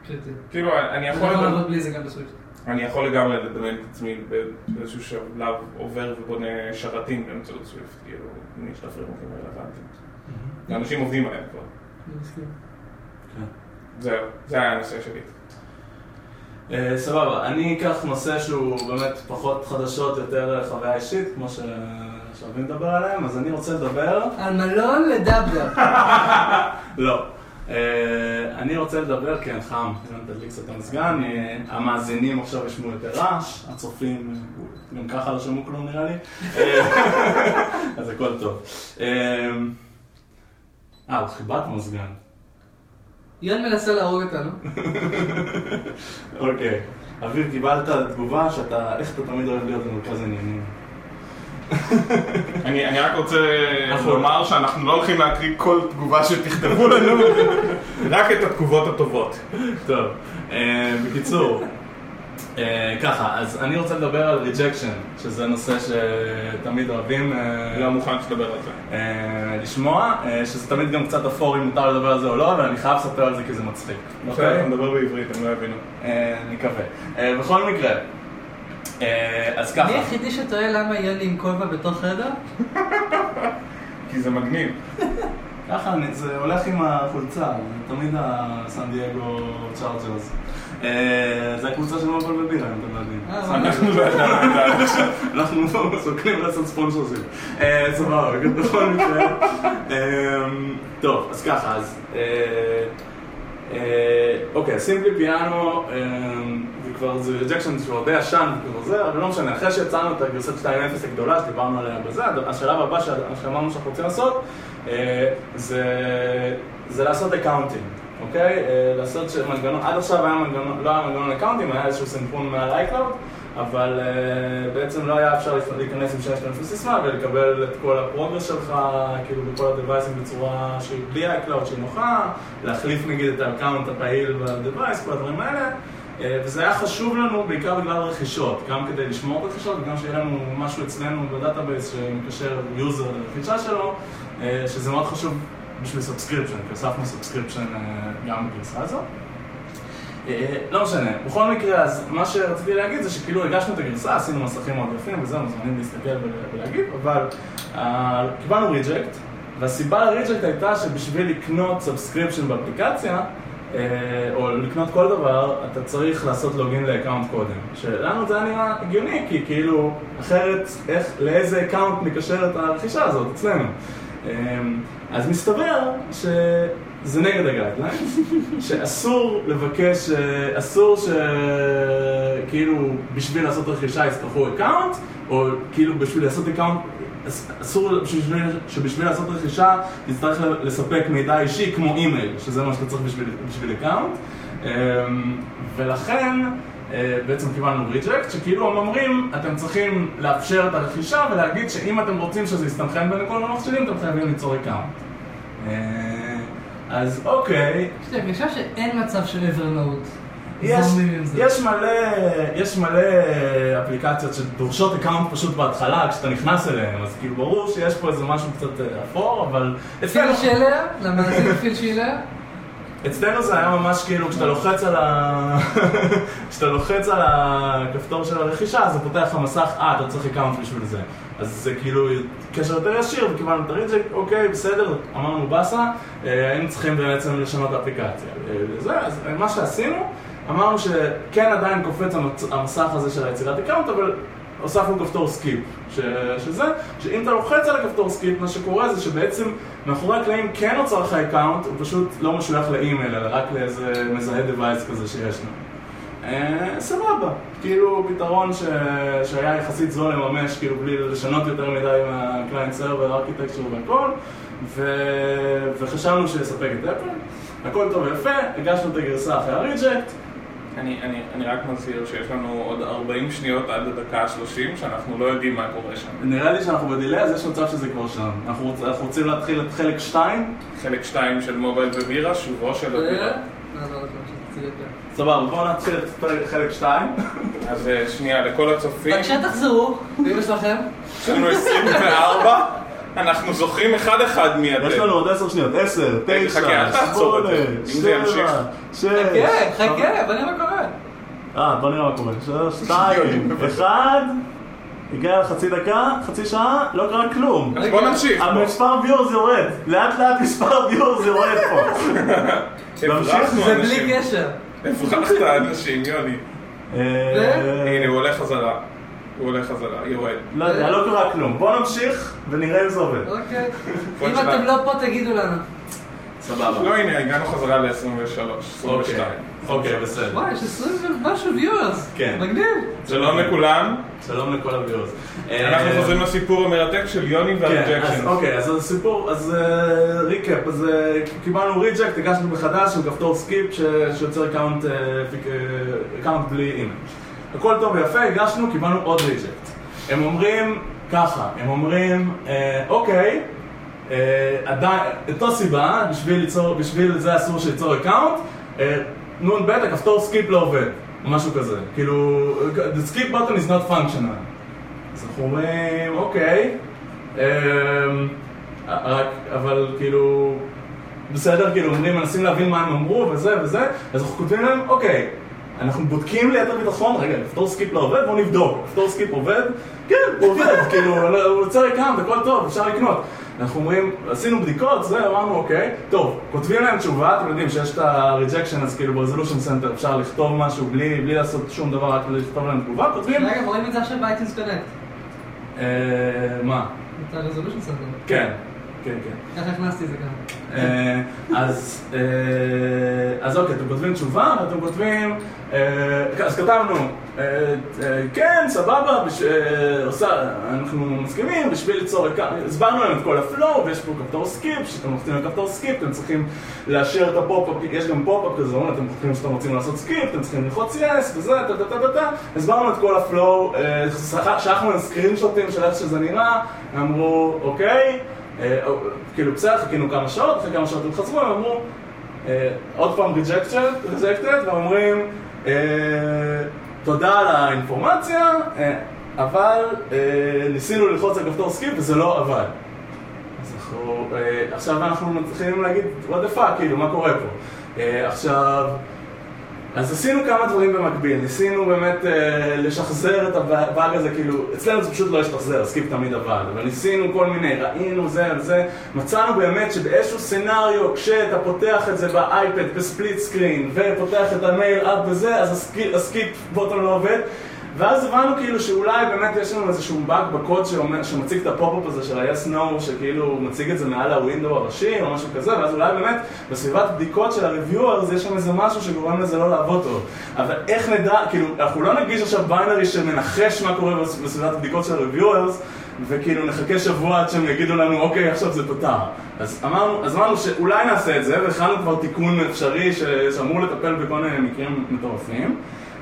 קריטי. כאילו, אני יכול יכול לדבר- לעבוד בלי זה גם בסוויפט. אני יכול לגמרי לדמיין את עצמי באיזשהו שלב עובר ובונה שרתים באמצעות סוויפט, כאילו, אם יש את הפרימוקים הרלוונטיים. אנשים עובדים עליהם כבר. אני מסכים. זהו, זה היה הנושא שלי. אה, סבבה, אני אקח נושא שהוא באמת פחות חדשות, יותר חוויה אישית, כמו ש- לדבר עליהם, אז אני רוצה לדבר... על מלון לדבדב. לא. אה, אני רוצה לדבר, כן, חם, תדליק קצת את המזגן, אה, המאזינים עכשיו ישמעו יותר רעש, הצופים אה, גם ככה לא שמעו כלום נראה לי, אה, אז הכל טוב. אה, אה, חיבת מזגן. יון מנסה להרוג אותנו. אוקיי. אביב, קיבלת תגובה שאתה, איך אתה תמיד אוהב להיות במרכז העניינים. אני אני רק רוצה לומר שאנחנו לא הולכים להקריא כל תגובה שתכתבו לנו, רק את התגובות הטובות. טוב, אה, בקיצור, ככה, אז אני רוצה לדבר על rejection, שזה נושא שתמיד אוהבים אה, לא מוכן שתדבר על זה. אה, לשמוע, אה, שזה תמיד גם קצת אפור אם מותר לדבר על זה או לא, אבל אני חייב לספר על זה כי זה מצחיק. אוקיי? אתה מדבר בעברית, הם לא יבינו. אה, אני מקווה. אה, בכל מקרה, אה, אז ככה. אני היחידי שטועה למה יוני עם כובע בתוך חדר? כי זה מגניב. ככה, אני- זה הולך עם החולצה, תמיד הסן דייגו צ'ארג'רס. אה, זה הקבוצה של מבול ובירה, אם אתם לא יודעים. אה? אנחנו לא ידענו את זה עד עכשיו. אנחנו מסוכנים לעשות ספונסורסים. אה, סבבה, בכל מקרה. אה, טוב, אז ככה, אז... אוקיי, Simply Piano, אה, זה כבר, זה rejection שהוא די ישן, וכבר זה, אבל לא משנה, אחרי שיצרנו את הגרסת 2.0 הגדולה שדיברנו עליה בזה, השלב הבא שאמרנו שאנחנו רוצים לעשות, זה לעשות accounting, אוקיי? אה, לעשות מנגנון, עד עכשיו היה מנגנון, לא היה מנגנון accounting, היה איזשהו סינכרון מעל iCloud, אבל אה, בעצם לא היה אפשר להיכנס עם שיש לנו סיסמה ולקבל את כל ה progress שלך, כאילו בכל הדווייסים בצורה שהיא בלי iCloud, שהיא נוחה, להחליף נגיד את ה account הפעיל ב device, כל הדברים האלה. אה, וזה היה חשוב לנו בעיקר בגלל רכישות, גם כדי לשמור את הרכישות וגם שיהיה לנו משהו אצלנו ב database שמקשר user לרכישה שלו, שזה מאוד חשוב בשביל subscription, כי הוספנו subscription אה, גם בגרסה הזאת. אה, לא משנה, בכל מקרה, אז מה שרציתי להגיד זה שכאילו הגשנו את הגרסה, עשינו מסכים מאוד יפים וזהו, מוזמנים להסתכל ול- ולהגיב, אבל אה, קיבלנו reject, והסיבה ל reject הייתה שבשביל לקנות subscription באפליקציה, או לקנות כל דבר, אתה צריך לעשות login ל account קודם. שלנו זה היה נראה הגיוני, כי כאילו, אחרת, איך, לאיזה account נקשר את הרכישה הזאת אצלנו. אה, אז מסתבר שזה נגד ה guideline, שאסור לבקש, אסור שכאילו בשביל לעשות רכישה יצטרכו account, או כאילו בשביל לעשות account, אס- אסור שבשביל, שבשביל לעשות רכישה תצטרך לספק מידע אישי כמו אימייל, שזה מה שאתה צריך בשביל, בשביל account, אמ, ולכן בעצם קיבלנו reject, שכאילו הם אומרים, אתם צריכים לאפשר את הרכישה ולהגיד שאם אתם רוצים שזה יסתנכרן בין כל המחשבים, אתם חייבים ליצור account. אה, אז אוקיי, יש לי הרגשה שאין מצב של Evernote. יש, זה. מלא, יש מלא אפליקציות שדורשות account פשוט בהתחלה כשאתה נכנס אליהן, אז כאילו ברור שיש פה איזה משהו קצת אה, אפור, אבל פיל שילר, למאזין פיל שילר. אצלנו זה היה ממש כאילו כשאתה לוחץ על ה... כשאתה לוחץ על הכפתור של הרכישה, אז זה פותח לך מסך, אה, אתה צריך account בשביל זה. אז זה כאילו קשר יותר ישיר, וקיבלנו את ה reject, אוקיי, בסדר, אמרנו באסה, אה, היינו צריכים בעצם לשנות את האפליקציה. אה, זה, אז מה שעשינו, אמרנו שכן עדיין קופץ המסך הזה של היצירת account, אבל הוספנו כפתור skip, ש... שזה, שאם אתה לוחץ על הכפתור skip, מה שקורה זה שבעצם מאחורי הקלעים כן נוצר לך account, הוא פשוט לא משוייך לאימייל, אלא רק לאיזה מזהה device כזה שיש לנו. אה, סבבה, כאילו פתרון ש... שהיה יחסית זול לממש, כאילו בלי לשנות יותר מדי מה client server, architecture והכל, ו... וחשבנו שיספק את אפל, הכל טוב ויפה, הגשנו את הגרסה אחרי ה reject, אני, אני, אני רק מזהיר שיש לנו עוד 40 שניות עד הדקה ה-30 שאנחנו לא יודעים מה קורה שם. נראה לי שאנחנו ב delay, אז יש מצב שזה כבר שם. אנחנו, רוצ... אנחנו רוצים להתחיל את חלק 2? חלק 2 של מובייל ובירה, שובו של הבירה. אה, לא, לא, לא, לא. סבבה, בואו נתחיל את חלק 2. אז אה, שנייה, לכל הצופים, בבקשה תחזרו, ואמא שלכם. יש לנו 24, אנחנו זוכרים אחד-אחד מי יש אתם. לנו עוד 10 שניות, 10, חכה, 9, אל תעצור את זה. אם זה ימשיך. 6, חכה, חכה, בוא נראה מה קורה. אה, בוא נראה מה קורה. 3, 2, 1, הגיע לחצי דקה, חצי שעה, לא קרה כלום. אז בוא נמשיך. המספר ויורס יורד, לאט לאט מספר ויורס יורד פה. נמשיך? זה בלי. קשר. הברחת אנשים, יוני. אה, הנה, הוא הולך חזרה. הוא הולך חזרה, יורד. לא יודע, לא קרה כלום. בואו נמשיך ונראה אם זה עובד. אוקיי. בוא אם. אתם לא פה תגידו לנו. סבבה. לא, הנה, הגענו חזרה ל-23, 22. אוקיי, אוקיי, בסדר. וואי, יש 20 ומשהו viewers. כן. מגניב. שלום לכולם, שלום לכל ה viewers. אנחנו אה, חוזרים לסיפור המרתק של יוני כן, אז וה rejection. אוקיי, אז הסיפור, אז אה, recap, אז אה, קיבלנו reject, הגשנו מחדש עם כפתור skip ש- שיוצר account אה, אה, בלי אימייל. הכל טוב ויפה, הגשנו, קיבלנו עוד reject. הם אומרים ככה, הם אומרים, אה, אוקיי, אה, עדיין, אותו סיבה, בשביל ליצור, בשביל זה אסור שייצור account, אה, נ"ב, הכפתור skip לא עובד, או משהו כזה. כאילו, the skip button is not functional. אז אנחנו אומרים, אוקיי, אמ, רק, אבל כאילו, בסדר, כאילו, אומרים, מנסים להבין מה הם אמרו וזה וזה, אז אנחנו כותבים להם, אוקיי, אנחנו בודקים ליתר ביטחון, רגע, כפתור סקיפ לא עובד, בואו נבדוק. לפתור skip עובד? כן, הוא עובד, כאילו, הוא יוצא ריקם, הכל טוב, אפשר לקנות. אנחנו אומרים, עשינו בדיקות, זה, אמרנו, אוקיי, טוב, כותבים להם תשובה, אתם יודעים שיש את ה-rejection, אז כאילו ב-resolution center אפשר לכתוב משהו בלי, בלי לעשות שום דבר, רק לכתוב להם תגובה, כותבים, רגע, רואים את זה עכשיו ב iTunes Connect. אה, מה? את ה resolution center. כן, כן, כן. ככה הכנסתי את זה גם. אה, אז, אה, אז אוקיי, אתם כותבים תשובה, ואתם כותבים, אה, אז כתבנו, כן, סבבה, בש- עושה, אנחנו מסכימים, בשביל ליצור, הסברנו להם את כל ה flow, ויש פה כפתור skip, כשאתם לוחצים על כפתור skip, אתם צריכים לאשר את הפופ-אפ, יש גם פופ-אפ כזה, אתם חושבים שאתם רוצים לעשות skip, אתם צריכים ללחוץ yes, וזה, טה טה טה טה טה, הסברנו את כל ה flow, שלחנו להם screenשוטים של איך שזה נראה, אמרו, אוקיי, כאילו בסדר, חיכינו כמה שעות, אחרי כמה שעות הם חזרו, הם אמרו, אה, עוד פעם rejected, rejected, והם אומרים, אה, תודה על האינפורמציה, אה, אבל אה, ניסינו ללחוץ על כפתור skip וזה לא עבד. אז אנחנו, אה, עכשיו אנחנו מתחילים להגיד, what the fuck, כאילו, מה קורה פה? אה, עכשיו, אז עשינו כמה דברים במקביל, ניסינו באמת אה, לשחזר את הבאג הזה, כאילו, אצלנו זה פשוט לא השתחזר, skip תמיד עבד, אבל ניסינו כל מיני, ראינו זה וזה, מצאנו באמת שבאיזשהו scenario, כשאתה פותח את זה באייפד ב split screen, ופותח את ה mail app וזה, אז ה skip, ה skip button לא עובד, ואז הבנו כאילו שאולי באמת יש לנו איזשהו באג בקוד שאומר, שמציג את הפופ-אפ הזה של ה-yes no, שכאילו מציג את זה מעל ה window הראשי או משהו כזה, ואז אולי באמת בסביבת בדיקות של ה-reviewers יש שם איזה משהו שגורם לזה לא לעבוד טוב. אבל איך נדע, כאילו, אנחנו לא נגיש עכשיו binary שמנחש מה קורה בס- בסביבת בדיקות של ה-reviewers, וכאילו נחכה שבוע עד שהם יגידו לנו, אוקיי, עכשיו זה פתר. אז אמרנו, אז אמרנו שאולי נעשה את זה, והכנו כבר תיקון אפשרי שאמור לטפל בכל מיני מקרים מטורפים.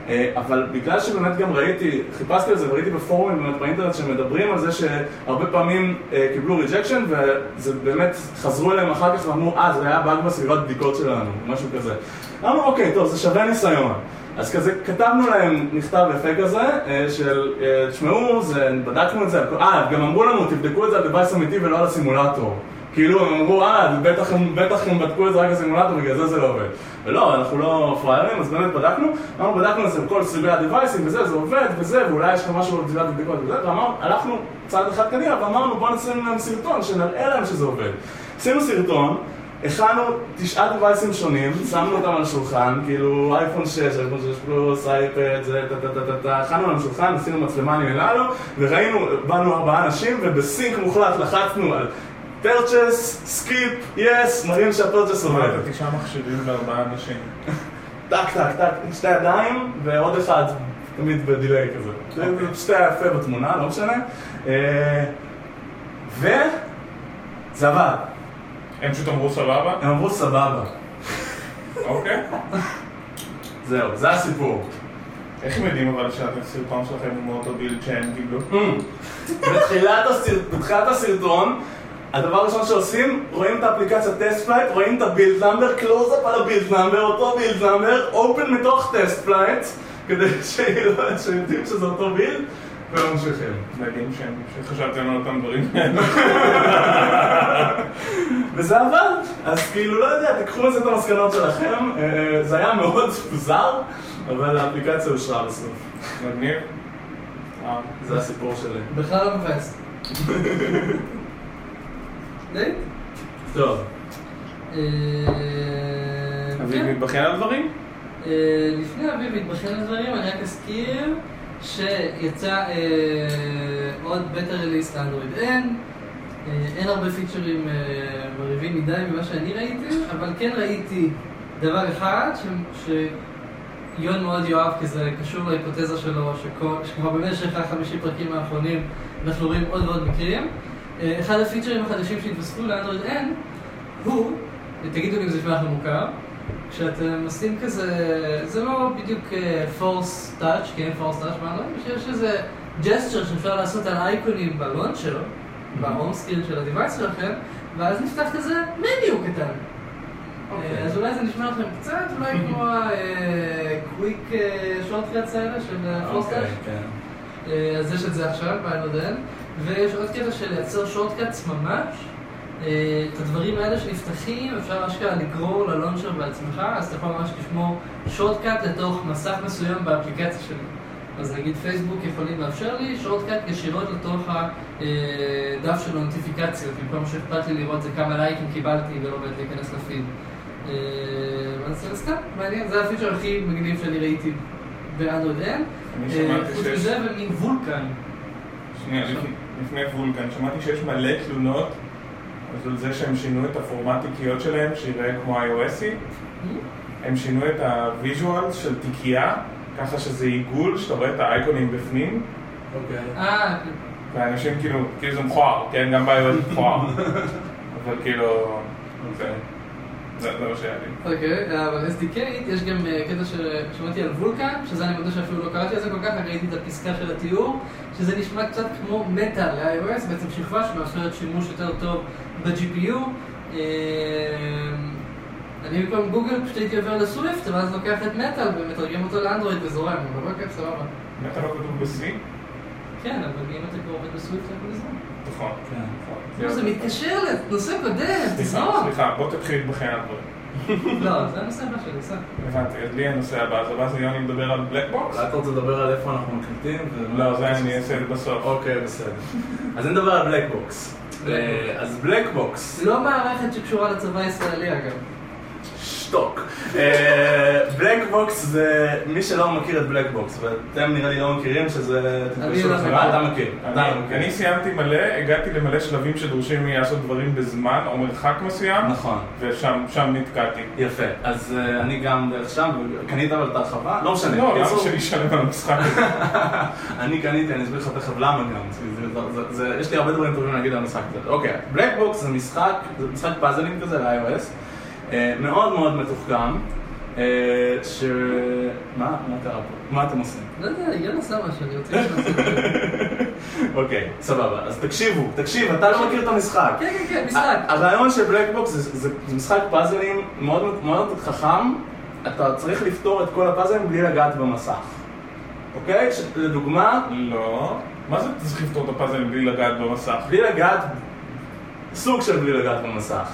אה, אבל בגלל שבאמת גם ראיתי, חיפשתי על זה וראיתי בפורומים באמת באינטרנט שמדברים על זה שהרבה פעמים אה, קיבלו rejection וזה באמת חזרו אליהם אחר כך ואמרו אה זה היה באג בסביבת בדיקות שלנו, משהו כזה. אמרנו אוקיי טוב זה שווה ניסיון. אז כזה כתבנו להם מכתב יפה כזה אה, של תשמעו בדקנו את זה, אה גם אמרו לנו תבדקו את זה על device אמיתי ולא על הסימולטור. כאילו הם אמרו, אה, בטח בטח הם בדקו את זה רק בסימולטור, בגלל זה זה לא עובד. ולא, אנחנו לא פראיירים, אז באמת בדקנו, אמרנו, בדקנו את זה בכל סוגי הדווייסים וזה, זה עובד וזה, ואולי יש לך משהו בסביבת הבדיקות וזה, ואמרנו, הלכנו צעד אחד קדימה ואמרנו, בוא נשים להם סרטון, שנראה להם שזה עובד. עשינו סרטון, הכנו תשעה deviceים שונים, שמנו אותם על השולחן, כאילו אייפון 6, אייפון 6 פלוס, אייפד, זה, טה טה טה טה טה, הכנו על השולחן, עשינו מצלמה נעלה לו, וראינו, באנו ארבעה אנשים, וב sync מוחלט לחצנו על purchase, skip, yes, מראים שה purchase עובד. תשעה מכשירים לארבעה אנשים. טק טק טק, עם שתי ידיים, ועוד אחד, תמיד ב delay כזה. זה אוקיי. זה פשוט היה יפה בתמונה, לא משנה. אה, ו... זה עבד. הם פשוט אמרו סבבה? הם אמרו סבבה. אוקיי. זהו, זה הסיפור. איך הם יודעים אבל שהסרטון שלכם הוא מאותו build שהם קיבלו? בתחילת הסרטון, הדבר הראשון שעושים, רואים את האפליקציה TestFlight, רואים את ה build number, קלוז-אפ על ה build number, אותו build number, open מתוך TestFlight, כדי שיודעים שזה אותו בילד, וממשיכים. מדהים שהם שחשבתם על אותם דברים. וזה עבד, אז כאילו, לא יודע, תיקחו מזה את המסקנות שלכם, אה, זה היה מאוד מוזר, אבל האפליקציה אושרה בסוף. מגניב. זה הסיפור שלי. בכלל לא מבאס. די? טוב. אה, אביב כן. מתבכיין על דברים? אה, לפני אביב מתבחן על דברים, אני רק אזכיר שיצא אה, עוד בטר ריליסט לאנדרואיד N. אה, אין הרבה פיצ'רים מרהיבים מדי ממה שאני ראיתי, אבל כן ראיתי דבר אחד שיון מאוד יאהב, כי זה קשור להיפותזה שלו, שכבר במשך החמישים פרקים האחרונים אנחנו רואים עוד ועוד מקרים. אה, אחד הפיצ'רים החדשים שהתווספו לאנדרואיד N הוא, תגידו לי אם זה נשמע לכם מוכר, כשאתם עושים כזה, זה לא בדיוק אה, force touch, כי אין force touch באנדרואיד, שיש איזה gesture שאפשר לעשות על אייקונים ב launcher, ב home screen של ה device שלכם, ואז נפתח כזה menu קטן. אוקיי. אה, אז אולי זה נשמע לכם קצת, אולי כמו ה quick shortcuts האלה של force אוקיי. כן. אז יש את זה עכשיו, ביי לונג, ויש עוד קטע של לייצר שורטקאטס ממש, אה, את הדברים האלה שנפתחים, אפשר אשכרה לגרור ללונצ'ר בעצמך, אז אתה יכול ממש לשמור שורטקאט לתוך מסך מסוים באפליקציה שלי. אז נגיד פייסבוק יכולים לאפשר לי שורטקאט ישירות לתוך הדף של הנוטיפיקציות, במקום שאכפת לי לראות זה כמה לייקים קיבלתי ולא באמת להיכנס לפיד. אה, אז זה סתם, מעניין, זה הפיצ'ר הכי מגניב שאני ראיתי באנדרואיד N. אני אה, שמעתי חוץ שיש- מזה ומין וולקן. שנייה, לפני- וולקן, שמעתי שיש מלא תלונות אז על זה שהם שינו את הפורמט תיקיות שלהם, שיראה כמו iOSי. הם שינו את הוויז'ואל של תיקייה, ככה שזה עיגול, שאתה רואה את האייקונים בפנים, אוקיי. אה, ואנשים כאילו, כאילו זה מכוער, כן, גם ב-iOS מכוער. אבל כאילו, זה מה שהיה לי. אוקיי, אבל SDK, יש גם אה, קטע ששמעתי על וולקן, שזה אני מודה שאפילו לא קראתי על זה כל כך, רק ראיתי את הפסקה של התיאור, שזה נשמע קצת כמו מטא ל-iOS, בעצם שכבה שמאפשרת שימוש יותר טוב ב-GPU. אה, אני במקום גוגל פשוט הייתי עובר לסוויפט, ואז לוקח את מטאל ומתרגם אותו לאנדרואיד וזורם, אבל אוקיי, סבבה. באמת לא כתוב ב-C? כן, אבל אם אתה כבר עובד בסוויפט, זה הכל לזרום. נכון. כן. נו, זה מתקשר לנושא קודם, סליחה, תזרום. סליחה, בוא תתחיל בחיים הדברים. לא, זה הנושא הבא שלי, סע. הבנתי, אז לי הנושא הבא, אז הבא זה יוני מדבר על Blackbox? אולי אתה רוצה לדבר על איפה אנחנו מקליטים? לא, זה אני אעשה את זה בסוף. אוקיי, בסדר. אז אני מדבר על Blackbox. אז Blackbox, לא מערכת שקשורה לצבא הישראלי אגב. שתוק. Blackbox זה, מי שלא מכיר את Blackbox, ואתם נראה לי לא מכירים, שזה... לא. אה, אתה מכיר. אני- מכיר. אני סיימתי מלא, הגעתי למלא שלבים שדורשים ממני לעשות דברים בזמן או מרחק מסוים, נכון. ושם שם נתקעתי. יפה. אז אה, אני גם דרך שם, וקנית אבל את ההרחבה? לא משנה. לא, למה שאני אשלם על המשחק הזה? אני קניתי, אני אסביר לך תכף למה גם. זה- זה- זה- זה- יש לי הרבה דברים טובים להגיד על המשחק הזה. אוקיי, בלקבוקס זה משחק, זה משחק פאזלים כזה ל-iOS, מאוד מאוד מתוחכם, אה, ש... מה? מה קרה פה? מה אתם עושים? לא יודע, יאללה עשה משהו, אני רוצה לעשות את זה. אוקיי, סבבה. אז תקשיבו, תקשיב, אתה לא מכיר את המשחק. כן, כן, כן, משחק. הרעיון של בלקבוקס זה, משחק פאזלים מאוד מאוד חכם, אתה צריך לפתור את כל הפאזלים בלי לגעת במסך. אוקיי? לדוגמה, לא. מה זה צריך לפתור את הפאזל בלי לגעת במסך? בלי לגעת, סוג של בלי לגעת במסך.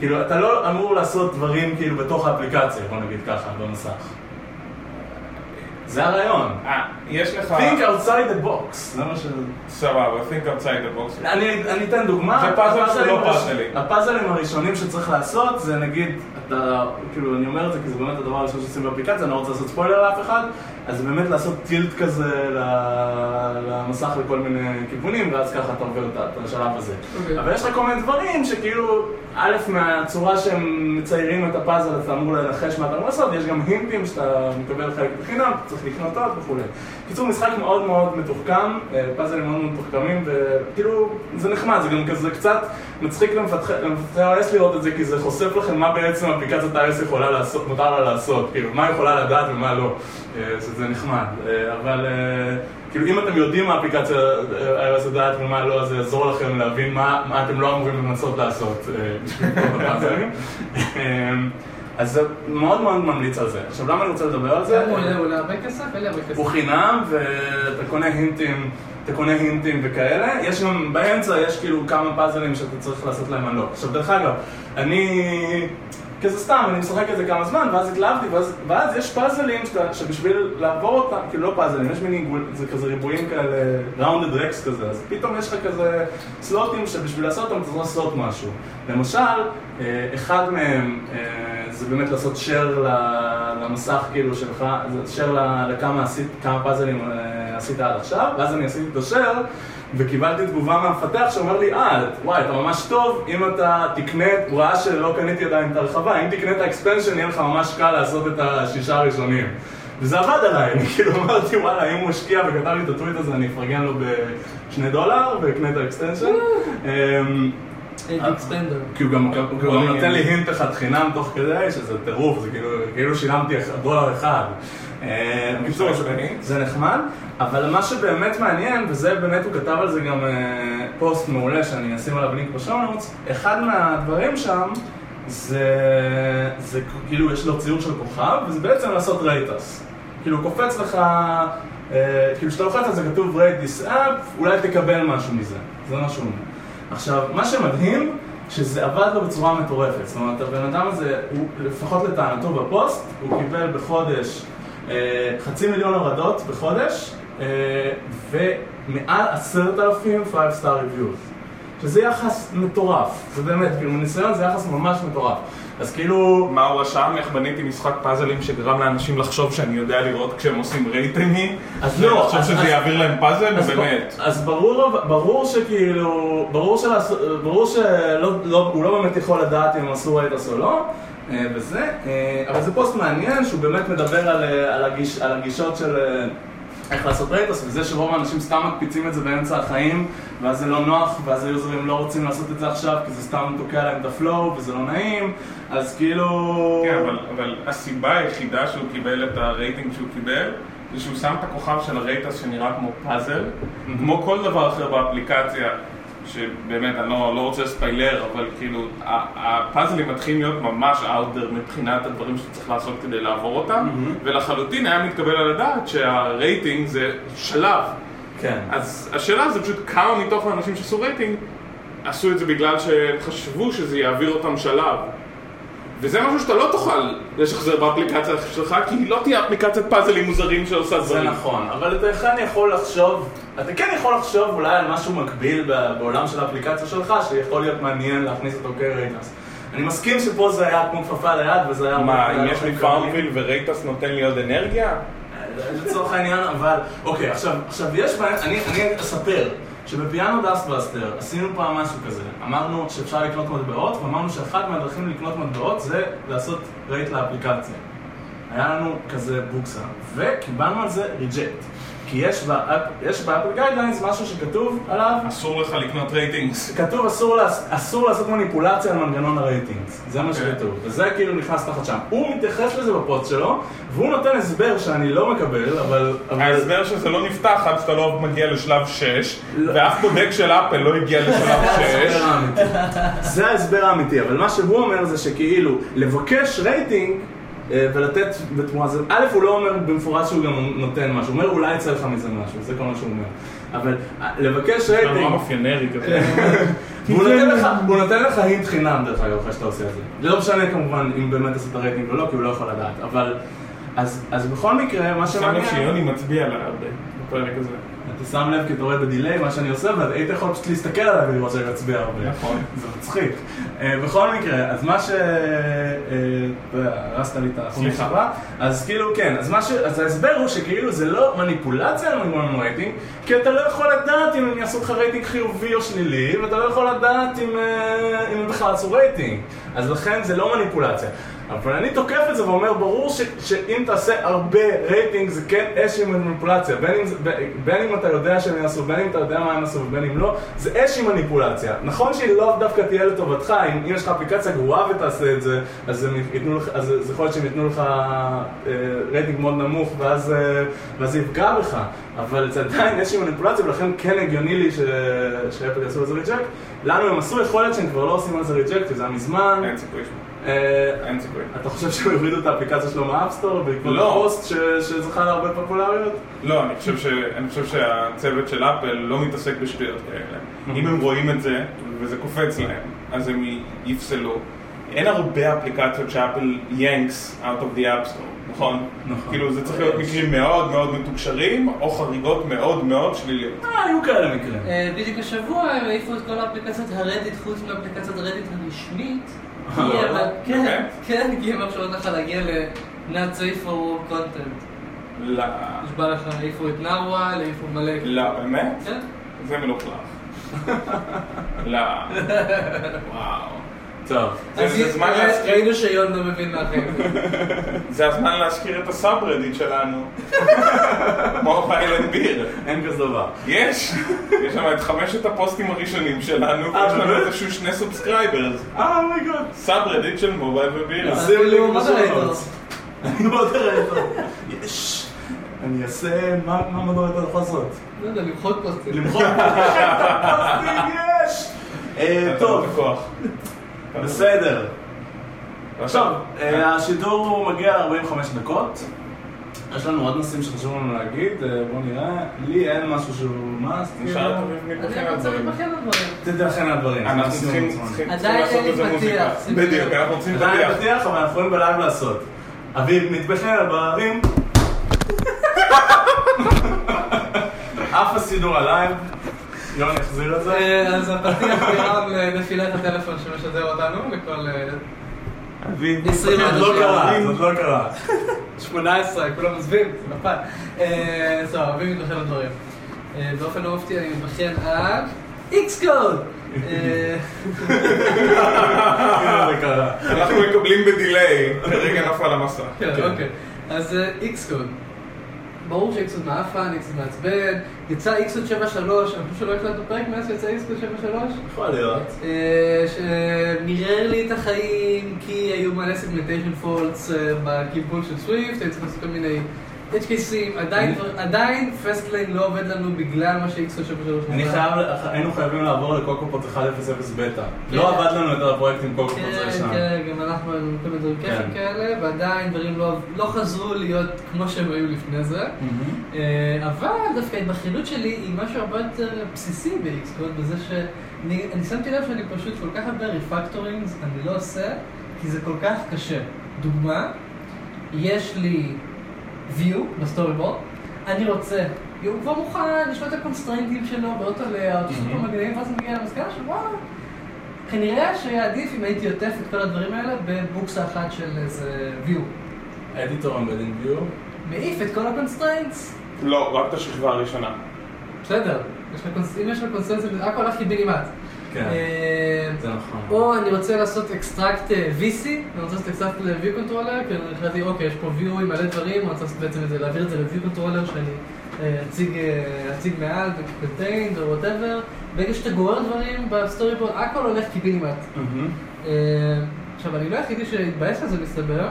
כאילו, אתה לא אמור לעשות דברים כאילו בתוך האפליקציה, בוא נגיד ככה, במסך. זה הרעיון. אה, יש לך... think outside the box. זה מה ש... סבבה, think outside the box. אני, אני אתן דוגמה. זה פאזל לא הראש- פאזלים. הפאזלים הראשונים שצריך לעשות זה נגיד, אתה, כאילו אני אומר את זה כי זה באמת הדבר הראשון שעושים באפליקציה, אני לא רוצה לעשות ספוילר לאף אחד, אז זה באמת לעשות טילט כזה ל- למסך לכל מיני כיוונים, ואז ככה אתה עובר את השלב הזה. אוקיי. אבל יש לך כל מיני דברים שכאילו, א', מהצורה שהם מציירים את הפאזל, אתה אמור לנחש מה אתה אמור לעשות, יש גם הינטים שאתה מקבל חלק בחינם, צריך לקנות עוד וכולי. קיצור, משחק מאוד מאוד מתוחכם, אה, פאזלים מאוד מתוחכמים, וכאילו, זה נחמד, זה גם כזה קצת מצחיק למפתחי iOS לראות את זה, כי זה חושף לכם מה בעצם אפליקציית iOS יכולה לעשות, מותר לה לעשות, כאילו, מה יכולה לדעת ומה לא, אה, שזה נחמד. אה, אבל אה, כאילו, אם אתם יודעים מה אפליקציה iOS יודעת ומה לא, אז זה יעזור לכם להבין מה מה אתם לא אמורים לנסות לעשות בשביל את הפאזלים. אז זה מאוד מאוד ממליץ על זה. עכשיו, למה אני רוצה לדבר על זה? הוא עולה? הרבה כסף. הוא חינם, ואתה קונה הינטים, אתה קונה הינטים וכאלה. יש גם, באמצע יש כאילו כמה פאזלים שאתה צריך לעשות להם אנלוק. עכשיו, דרך אגב, אני... כזה סתם, אני משחק את זה כמה זמן, ואז התלהבתי, ואז, ואז יש פאזלים שאתה, שבשביל לעבור אותם, כאילו לא פאזלים, יש מין עיגול, זה כזה ריבועים כאלה, ראונדד רקס כזה, אז פתאום יש לך כזה סלוטים שבשביל לעשות אותם אתה צריך לעשות משהו. למשל, אה, אחד מהם אה, זה באמת לעשות share למסך כאילו שלך, share לכמה עשית, כמה פאזלים אה, עשית עד עכשיו, ואז אני עשיתי את השare וקיבלתי תגובה מהמפתח שאומר לי, אה, וואי, אתה ממש טוב, אם אתה תקנה, הוא ראה שלא קניתי עדיין את הרחבה, אם תקנה את האקספנשן יהיה לך ממש קל לעשות את השישה הראשונים. וזה עבד עליי, אני כאילו אמרתי, וואלה, אם הוא השקיע וכתב לי את הטוויט הזה, אני אפרגן לו בשני דולר ואקנה את ה extension. אמ, expander. כי הוא גם גם נותן לי hint אחד חינם תוך כדי, שזה טירוף, זה כאילו, כאילו שילמתי דולר אחד. אה, בקיצור. זה נחמד, אבל מה שבאמת מעניין, וזה באמת הוא כתב על זה גם אה, פוסט מעולה שאני אשים עליו לינק ב show notes, אחד מהדברים שם זה, זה כאילו יש לו ציור של כוכב, וזה בעצם לעשות rates. כאילו קופץ לך, אה, כאילו כשאתה לוחץ על זה כתוב rate this app, אולי תקבל משהו מזה, זה מה שהוא אומר. עכשיו, מה שמדהים שזה עבד לו בצורה מטורפת. זאת אומרת, הבן אדם הזה, הוא, לפחות לטענתו בפוסט, הוא קיבל בחודש אה, חצי מיליון הורדות בחודש, אה, ומעל עשרת אלפים 5 star reviews. שזה יחס מטורף, זה באמת, כאילו מניסיון זה יחס ממש מטורף. אז כאילו... מה הוא רשם? איך בניתי משחק פאזלים שגרם לאנשים לחשוב שאני יודע לראות כשהם עושים רייטינגים? אז לא, לחשוב שזה אז- יעביר להם פאזל? אז באמת. אז ברור, ברור שכאילו, ברור, שלעש, ברור שהוא לא, הוא לא באמת יכול לדעת אם הם עשו rates או לא, אה, וזה, אה, אבל זה פוסט מעניין שהוא באמת מדבר על, אה, על, הגיש, על הגישות של איך לעשות rates, וזה שרוב האנשים סתם מקפיצים את זה באמצע החיים, ואז זה לא נוח, ואז היוזרים לא רוצים לעשות את זה עכשיו, כי זה סתם תוקע להם את ה flow, וזה לא נעים, אז כאילו... כן, אבל, אבל הסיבה היחידה שהוא קיבל את הרייטינג שהוא קיבל זה שהוא שם את הכוכב של ה rates שנראה כמו פאזל כמו כל דבר אחר באפליקציה שבאמת, אני לא, לא רוצה ספיילר, אבל כאילו, הפאזלים מתחילים להיות ממש out there מבחינת הדברים שצריך לעשות כדי לעבור אותם, ולחלוטין היה מתקבל על הדעת שהרייטינג זה שלב. כן. אז השאלה זה פשוט כמה מתוך האנשים שעשו רייטינג עשו את זה בגלל שהם חשבו שזה יעביר אותם שלב. וזה משהו שאתה לא תוכל לשחזר באפליקציה שלך, כי היא לא תהיה אפליקציית פאזלים מוזרים שעושה זה דברים. נכון, אבל אתה כן יכול לחשוב, אתה כן יכול לחשוב אולי על משהו מקביל בעולם של האפליקציה שלך, שיכול להיות מעניין להכניס אותו כ rates. אני מסכים שפה זה היה כמו כפפה ליד, וזה היה... מה, אם יש לי FarmVille ו rates נותן לי עוד אנרגיה? לצורך העניין, אבל, אוקיי, עכשיו, עכשיו יש בעיה, אני, אני אספר שב Piano Dust Buster עשינו פעם משהו כזה, אמרנו שאפשר לקנות מטבעות, ואמרנו שאחת מהדרכים לקנות מטבעות זה לעשות rate לאפליקציה. היה לנו כזה בוקסה, וקיבלנו על זה reject. כי יש יש ב Apple guidelines משהו שכתוב עליו, אסור לך לקנות ratings. כתוב אסור, אסור לעשות מניפולציה על מנגנון ה ratings, זה מה אוקיי. שכתוב, וזה כאילו נכנס תחת שם. הוא מתייחס לזה בפוסט שלו, והוא נותן הסבר שאני לא מקבל, אבל... אבל- ההסבר שזה לא נפתח עד שאתה לא מגיע לשלב 6, לא. ואף בודק של אפל לא הגיע לשלב 6. ההסבר האמיתי. זה ההסבר האמיתי, אבל מה שהוא אומר זה שכאילו, לבקש רייטינג ולתת בתמורה זה, א', הוא לא אומר במפורש שהוא גם נותן משהו, הוא אומר אולי יצא לך מזה משהו, זה כל מה שהוא אומר. אבל אה, לבקש נורא רייטינג, מאפיינרי כזה. והוא נותן לך- הוא נותן לך hint חינם דרך אגב אחרי שאתה עושה את זה. זה לא משנה כמובן אם באמת עשית רייטינג או לא, כי הוא לא יכול לדעת, אבל... אז אז בכל מקרה, מה שם שמעניין... לב שיוני מצביע לה הרבה בפרק הזה. אתה שם לב כי אתה רואה ב delay מה שאני עושה, והיית יכול פשוט להסתכל עליי ולראות שאני מצביע הרבה. נכון. זה מצחיק. אה, בכל מקרה, אז מה ש... אה, הרסת לי את החומר סליחה. הבא. אז כאילו, כן, אז מה ש... אז ההסבר הוא שכאילו זה לא מניפולציה על מנגנון רייטינג, כי אתה לא יכול לדעת אם הם יעשו לך רייטינג חיובי או שלילי, ואתה לא יכול לדעת אם, אה, אם הם בכלל עשו רייטינג. אז לכן זה לא מניפולציה. אבל אני תוקף את זה ואומר, ברור ש, שאם תעשה הרבה רייטינג זה כן איזושהי מניפולציה. בין אם, זה, בין אם אתה יודע שהם יעשו, בין אם אתה יודע מה הם עשו ובין אם לא, זה איזושהי מניפולציה. נכון שהיא לא דווקא תהיה לטובתך, אם, אם יש לך אפליקציה גרועה ותעשה את זה, אז, לך, אז זה יכול להיות שהם ייתנו לך אה, רייטינג מאוד נמוך ואז, אה, זה יפגע בך. אבל זה עדיין איזושהי מניפולציה ולכן כן הגיוני לי. שאפל יעשו לזה reject. לנו הם עשו, יכול להיות שהם כבר לא עושים על זה reject, כי זה היה מזמן. אין סיכוי שם. אה, אין סיכוי. אתה חושב שהם הורידו את האפליקציה שלו מה App Store בעקבות לא. הפוסט ש- שזכה להרבה פופולריות? לא, אני חושב, ש... אני חושב שהצוות של אפל לא מתעסק בשטויות כאלה. אם הם רואים את זה, וזה קופץ להם, אז הם יפסלו. אין הרבה אפליקציות שאפל yanks out of the app store, נכון? נכון. כאילו זה צריך להיות מקרים מאוד מאוד מתוקשרים, או חריגות מאוד מאוד שליליות. אה, היו כאלה מקרים. אה, בדיוק השבוע הם העיפו את כל האפליקציות הרדיט חוץ מאפליקציית רדיט הרשמית. אה, הם- כן, באמת? כן, כי הם מאפשרות לך להגיע ל-Not safe for content. לא, נשבע לך, העיפו את נארוול, העיפו מלא. לא, באמת? כן. זה מלוכלך. לא. וואו. טוב. זה- אז זה זמן אה, להזכיר. ראינו שיון לא מבין מהחיים. זה הזמן להזכיר את הסאב-רדיט שלנו. Mobile and Beer. אין כזה דבר. יש, יש שם את חמשת הפוסטים הראשונים שלנו, אה, ויש לנו באמת? איזשהו שני subscribers. אה, oh my god. subreddit של Mobile ו Beer. שים לי אפילו בשלוש. moderator. אני moderator. יש. אני אעשה, מה מה moderator יכול לעשות? לא יודע, למחוק פוסטים. למחוק פוסטים, יש! אה, טוב, בכוח. בסדר. עכשיו, אה, השידור הוא מגיע ל-45 דקות. יש לנו עוד נושאים שחשוב לנו להגיד, אה, בואו נראה. לי אין משהו שהוא מאסט. נשאל אותו ונתבחן אני רוצה. להתבחן על דברים. תתבחן על הדברים. אנחנו צריכים זמן. צריכים- צריכים עדיין לעשות איזה מוזיקה. בדיוק. אנחנו רוצים עדיין פתיח. פתיח, אבל אנחנו יכולים בלייב לעשות. אביב מתבחן על דברים. אף הסידור הלייב. יוני יחזיר את זה. אה, אז הפתיח נראה לנפילת הטלפון שמשדר אותנו לכל אה, אביב, זאת לא קרה, זאת לא קרה. 18, כולם עוזבים, זה נפל. אה, טוב, אוהבים מתבחן על דברים. אה, באופן לא מפתיע אני מתבחן על איקס קוד! אנחנו מקבלים בדיליי, כרגע נפל המסך. כן, כן. אוקיי. אז איקס קוד. ברור שאיקס קוד מעפן, איקס קוד מעצבן. יצא איקס קוד 7.3, אני חושב שלא הקלטנו פרק מאז שיצא Xcode 7.3. יכול להיות. אה, שמירר לי את החיים כי היו מלא segmentation faults בכיוון של Swift, היו צריכים לעשות כל מיני cases, עדיין, fastlane לא עובד לנו בגלל מה ש-X 73 אני חייב, היינו חייבים לעבור לקוקופוט 1.0 בטא. לא עבד לנו יותר הפרויקט עם CocoaPods זה כן. כן, גם אנחנו היינו כל מיני דברים כן. כיפים כאלה, ועדיין דברים לא- לא חזרו להיות כמו שהם היו לפני זה. אה, אבל דווקא ההתבכיינות שלי היא משהו הרבה יותר בסיסי ב-Xcode, בזה שאני אני שמתי לב שאני פשוט כל כך הרבה refactorings אני לא עושה, כי זה כל כך קשה. דוגמה, יש לי view ב-storyboard, אני רוצה, הוא כבר מוכן, יש לו את ה-constraint ים שלו ב-auto layout, סופר מגניבים, ואז אני מגיע למסקנה של וואו, כנראה שהיה עדיף אם הייתי עוטף את כל הדברים האלה בבוקסה אחת של איזה view. editor, embed in view. מעיף את כל ה-constraints, לא, רק את השכבה הראשונה. בסדר, אם יש לך קונסנזוס, הכל הולך קיבינימט. כן, אה, זה נכון. או אני רוצה לעשות extract אה, VC, אני רוצה לעשות extract ל-view controller, כי אני החלטתי, אוקיי, יש פה view עם מלא דברים, אני רוצה לעשות בעצם את זה, להעביר את זה ל-view controller שאני אה, אציג, אציג מעל, ב-contained או whatever. ברגע שאתה גורר דברים ב-storyboard, הכל הולך קיבינימט. עכשיו, אני לא היחידי שהתבאס על זה מסתבר.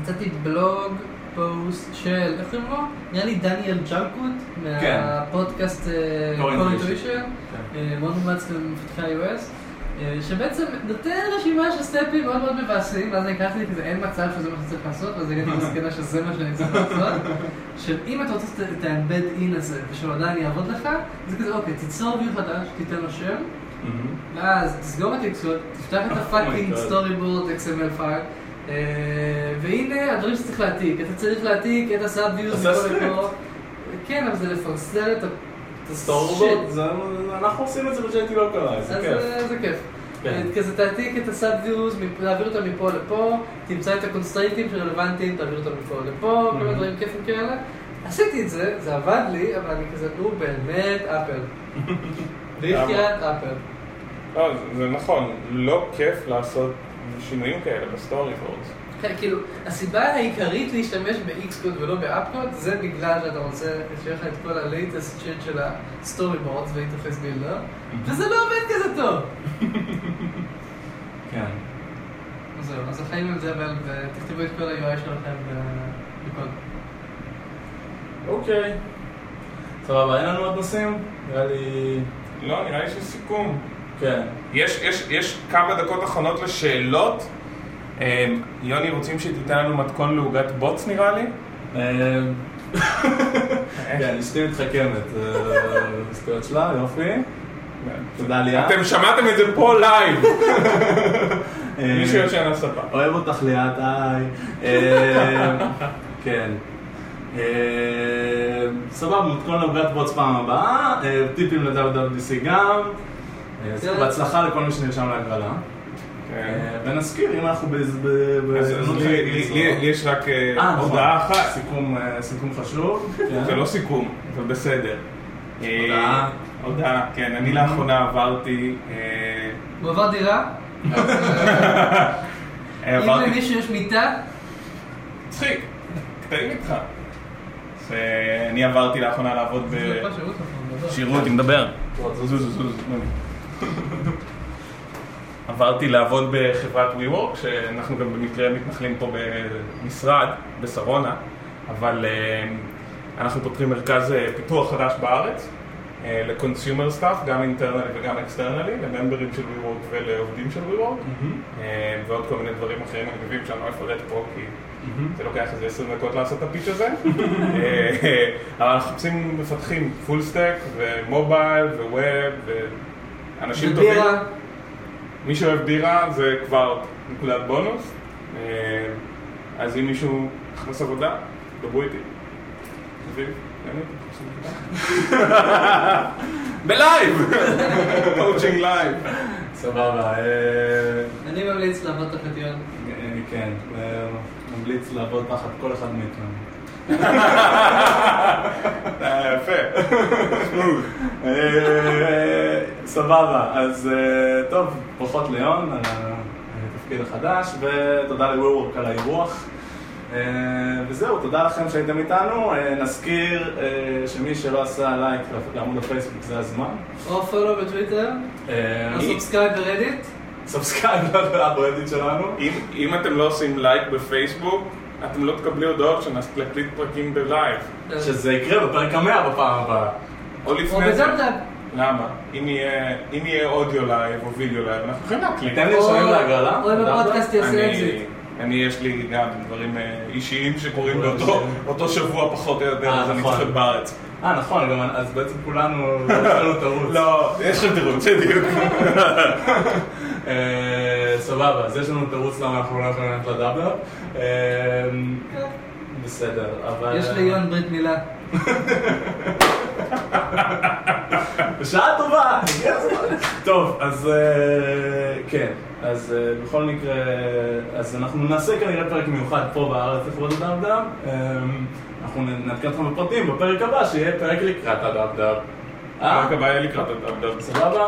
מצאתי בלוג פוסט של, איך קוראים לו? נראה לי דניאל ג'אנקוט, כן. מהפודקאסט אה. Intuition, כן. אה, מאוד מומלץ למפתחי iOS, אה, שבעצם נותן רשימה של סטפים מאוד מאוד מבאסים, ואז אני לקחתי לי כזה, אין מצב שזה מה שצריך לעשות, ואז הגעתי למסקנה שזה מה שאני צריך לעשות, של אם אתה רוצה את ה-embed in הזה, ושהוא עדיין יעבוד לך, זה כזה, אוקיי, תיצור view חדש, תיתן לו שם. ואז תסגור את Xcode, תפתח את הפאקינג. סטורי בורד XML פייל, והנה הדברים שצריך להעתיק, אתה צריך להעתיק את ה-subviews עשה מפה סקריפט. לפה, כן, אבל זה לפרסר את ה... storyboard, אנחנו עושים את זה ב-JT לא קרה, זה כיף. אה, זה כיף. כן. אה, כזה תעתיק את ה-subviews, להעביר אותם מפה לפה, תמצא את ה-constraint ים שרלוונטיים, תעביר אותם מפה לפה, כל מיני. דברים כיפים כאלה. עשיתי את זה, זה עבד לי, אבל אני כזה, נו באמת אפל. בחייאת אפל. לא, זה נכון, לא כיף לעשות שינויים כאלה ב-storyboard. כן, כאילו, הסיבה העיקרית להשתמש ב-Xcode ולא ב- AppCode זה בגלל שאתה רוצה שיהיה לך את כל ה-latest shit של ה-story boards ו-interface builder וזה לא עובד כזה טוב. כן. אז זהו, אז החיים עם זה אבל ותכתבו את כל ה-UI שלכם ב- בקוד. אוקיי. סבבה, אין לנו עוד נושאים? נראה לי... לא, נראה לי שיש סיכום. כן. יש, יש, יש כמה דקות אחרונות לשאלות. אה, יוני, רוצים שתיתן לנו מתכון לעוגת בוץ נראה לי? אה, כן, אשתי מתחכמת. אה, הזכויות שלה, יופי. תודה ליאת. אתם שמעתם את זה פה לייב. מישהו ישן על הספה. אוהב אותך ליאת, היי. כן. סבבה, מתכון לעוגת בוץ פעם הבאה, אה, טיפים ל-WWDC גם. בהצלחה לכל מי שנרשם להגרלה. כן. אה, ונזכיר, אם אנחנו בהזדמנות לי- חגיגית יש רק אה, אה, נכון. הודעה אחת. סיכום, חשוב. כן. זה לא סיכום, אבל בסדר. הודעה. הודעה, כן. אני לאחרונה עברתי... הוא עבר דירה, אם. למישהו יש מיטה, מצחיק, קטעים איתך. אני עברתי לאחרונה לעבוד זה ב... שירות נכון. שירות, היא מדבר. זוז, זוז, זוז. עברתי לעבוד בחברת WeWork, שאנחנו גם במקרה מתנחלים פה במשרד, בשרונה, אבל אה, אנחנו פותחים מרכז אה, פיתוח חדש בארץ, אה, ל-consumer stuff, גם internally וגם externally, ל-member ים של WeWork ולעובדים של WeWork, אה, ועוד כל מיני דברים אחרים מגניבים שאני לא אפרט פה כי זה לוקח איזה 20 דקות לעשות את הפיץ' הזה. אבל אנחנו מחפשים מפתחים full stack ו-mobile ו-web ואנשים טובים. ובירה, מי שאוהב בירה זה כבר נקודת בונוס. אה, אז אם מישהו מחפש עבודה, דברו איתי. בלייב! coaching live. סבבה. אה, אני ממליץ לעבוד תחת. אה, כן, אה, ממליץ לעבוד תחת כל אחד מאיתנו. אה, יפה. אה, סבבה, אז אה, טוב, ברכות ליוני על התפקיד החדש, ותודה ל-WeWork על האירוח. אה, וזהו, תודה לכם שהייתם איתנו. אה, נזכיר אה, שמי שלא עשה לייק לעמוד הפייסבוק זה הזמן. או follow בטוויטר, אה, או subscribe ב-Reddit. subscribe ל-subreddit שלנו. אם אתם לא עושים לייק בפייסבוק, אתם לא תקבלי הודעות שנקליט פרקים בלייב. שזה יקרה בפרק המאה בפעם הבאה. או לפני זה. למה? אם יהיה אודיו לייב או וידאו לייב, אנחנו יכולים להקליט. ניתן לי לשלם להגרלה? או אם הפודקאסט יעשה אני- אקזיט. אני, יש לי גם דברים אה, אישיים שקורים באותו שבוע פחות או יותר, אה, אז אני נכון. צריך להיות בארץ. אה, נכון, גם אז בעצם כולנו, יש לנו תירוץ. לא, יש לכם תירוץ, בדיוק. אה, סבבה, אז יש לנו תירוץ למה אנחנו לא יכולים ללכת לדאבל. אה, בסדר, אבל... יש ליון ברית מילה. בשעה טובה! הגיע הזמן. טוב, אז אה, כן, אז אה, בכל מקרה, אז אנחנו נעשה כנראה פרק מיוחד פה בארץ לכבוד ה-dub-dub. אה, אנחנו נעדכן אתכם בפרטים בפרק הבא, שיהיה פרק לקראת ה-dub-dub. אה? רק הבעיה לקראת ה-dub סבבה?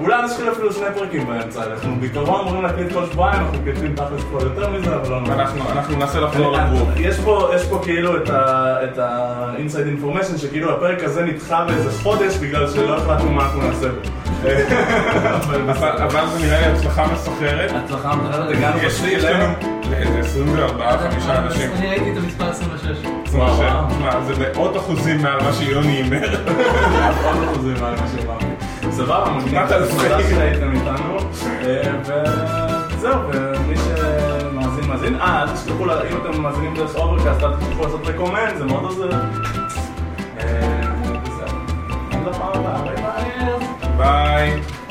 אולי נשחיל אפילו שני פרקים באמצע, אנחנו בעיקרון אמורים להקליט כל שבועיים, אנחנו מקליטים תכלס כבר יותר מזה, אבל לא נורא. אנחנו אנחנו ננסה לחזור ל-groove. יש פה, יש פה כאילו את ה-inside information שכאילו הפרק הזה נדחה באיזה חודש בגלל שלא החלטנו מה אנחנו נעשה בו. אבל אבל בסדר. אבל זה נראה לי הצלחה מסחררת. הצלחה מתחילת הגענו לנו לאיזה 24, 5 אנשים. אני ראיתי את המספר 26. וואו, וואו. שמע, זה מאות אחוזים מעל מה שיוני הימר. עוד אחוזים מה שאמרתי. סבבה, מגניב. תודה שהייתם איתנו. אה, וזהו, ומי שמאזין, מאזין. אה, אל תשכחו, אם אתם מאזינים דרך Overcast, אל תשכחו לעשות recommend, זה מאוד עוזר. אה, וזהו. עד לפעם הבאה, ביי ביי. ביי.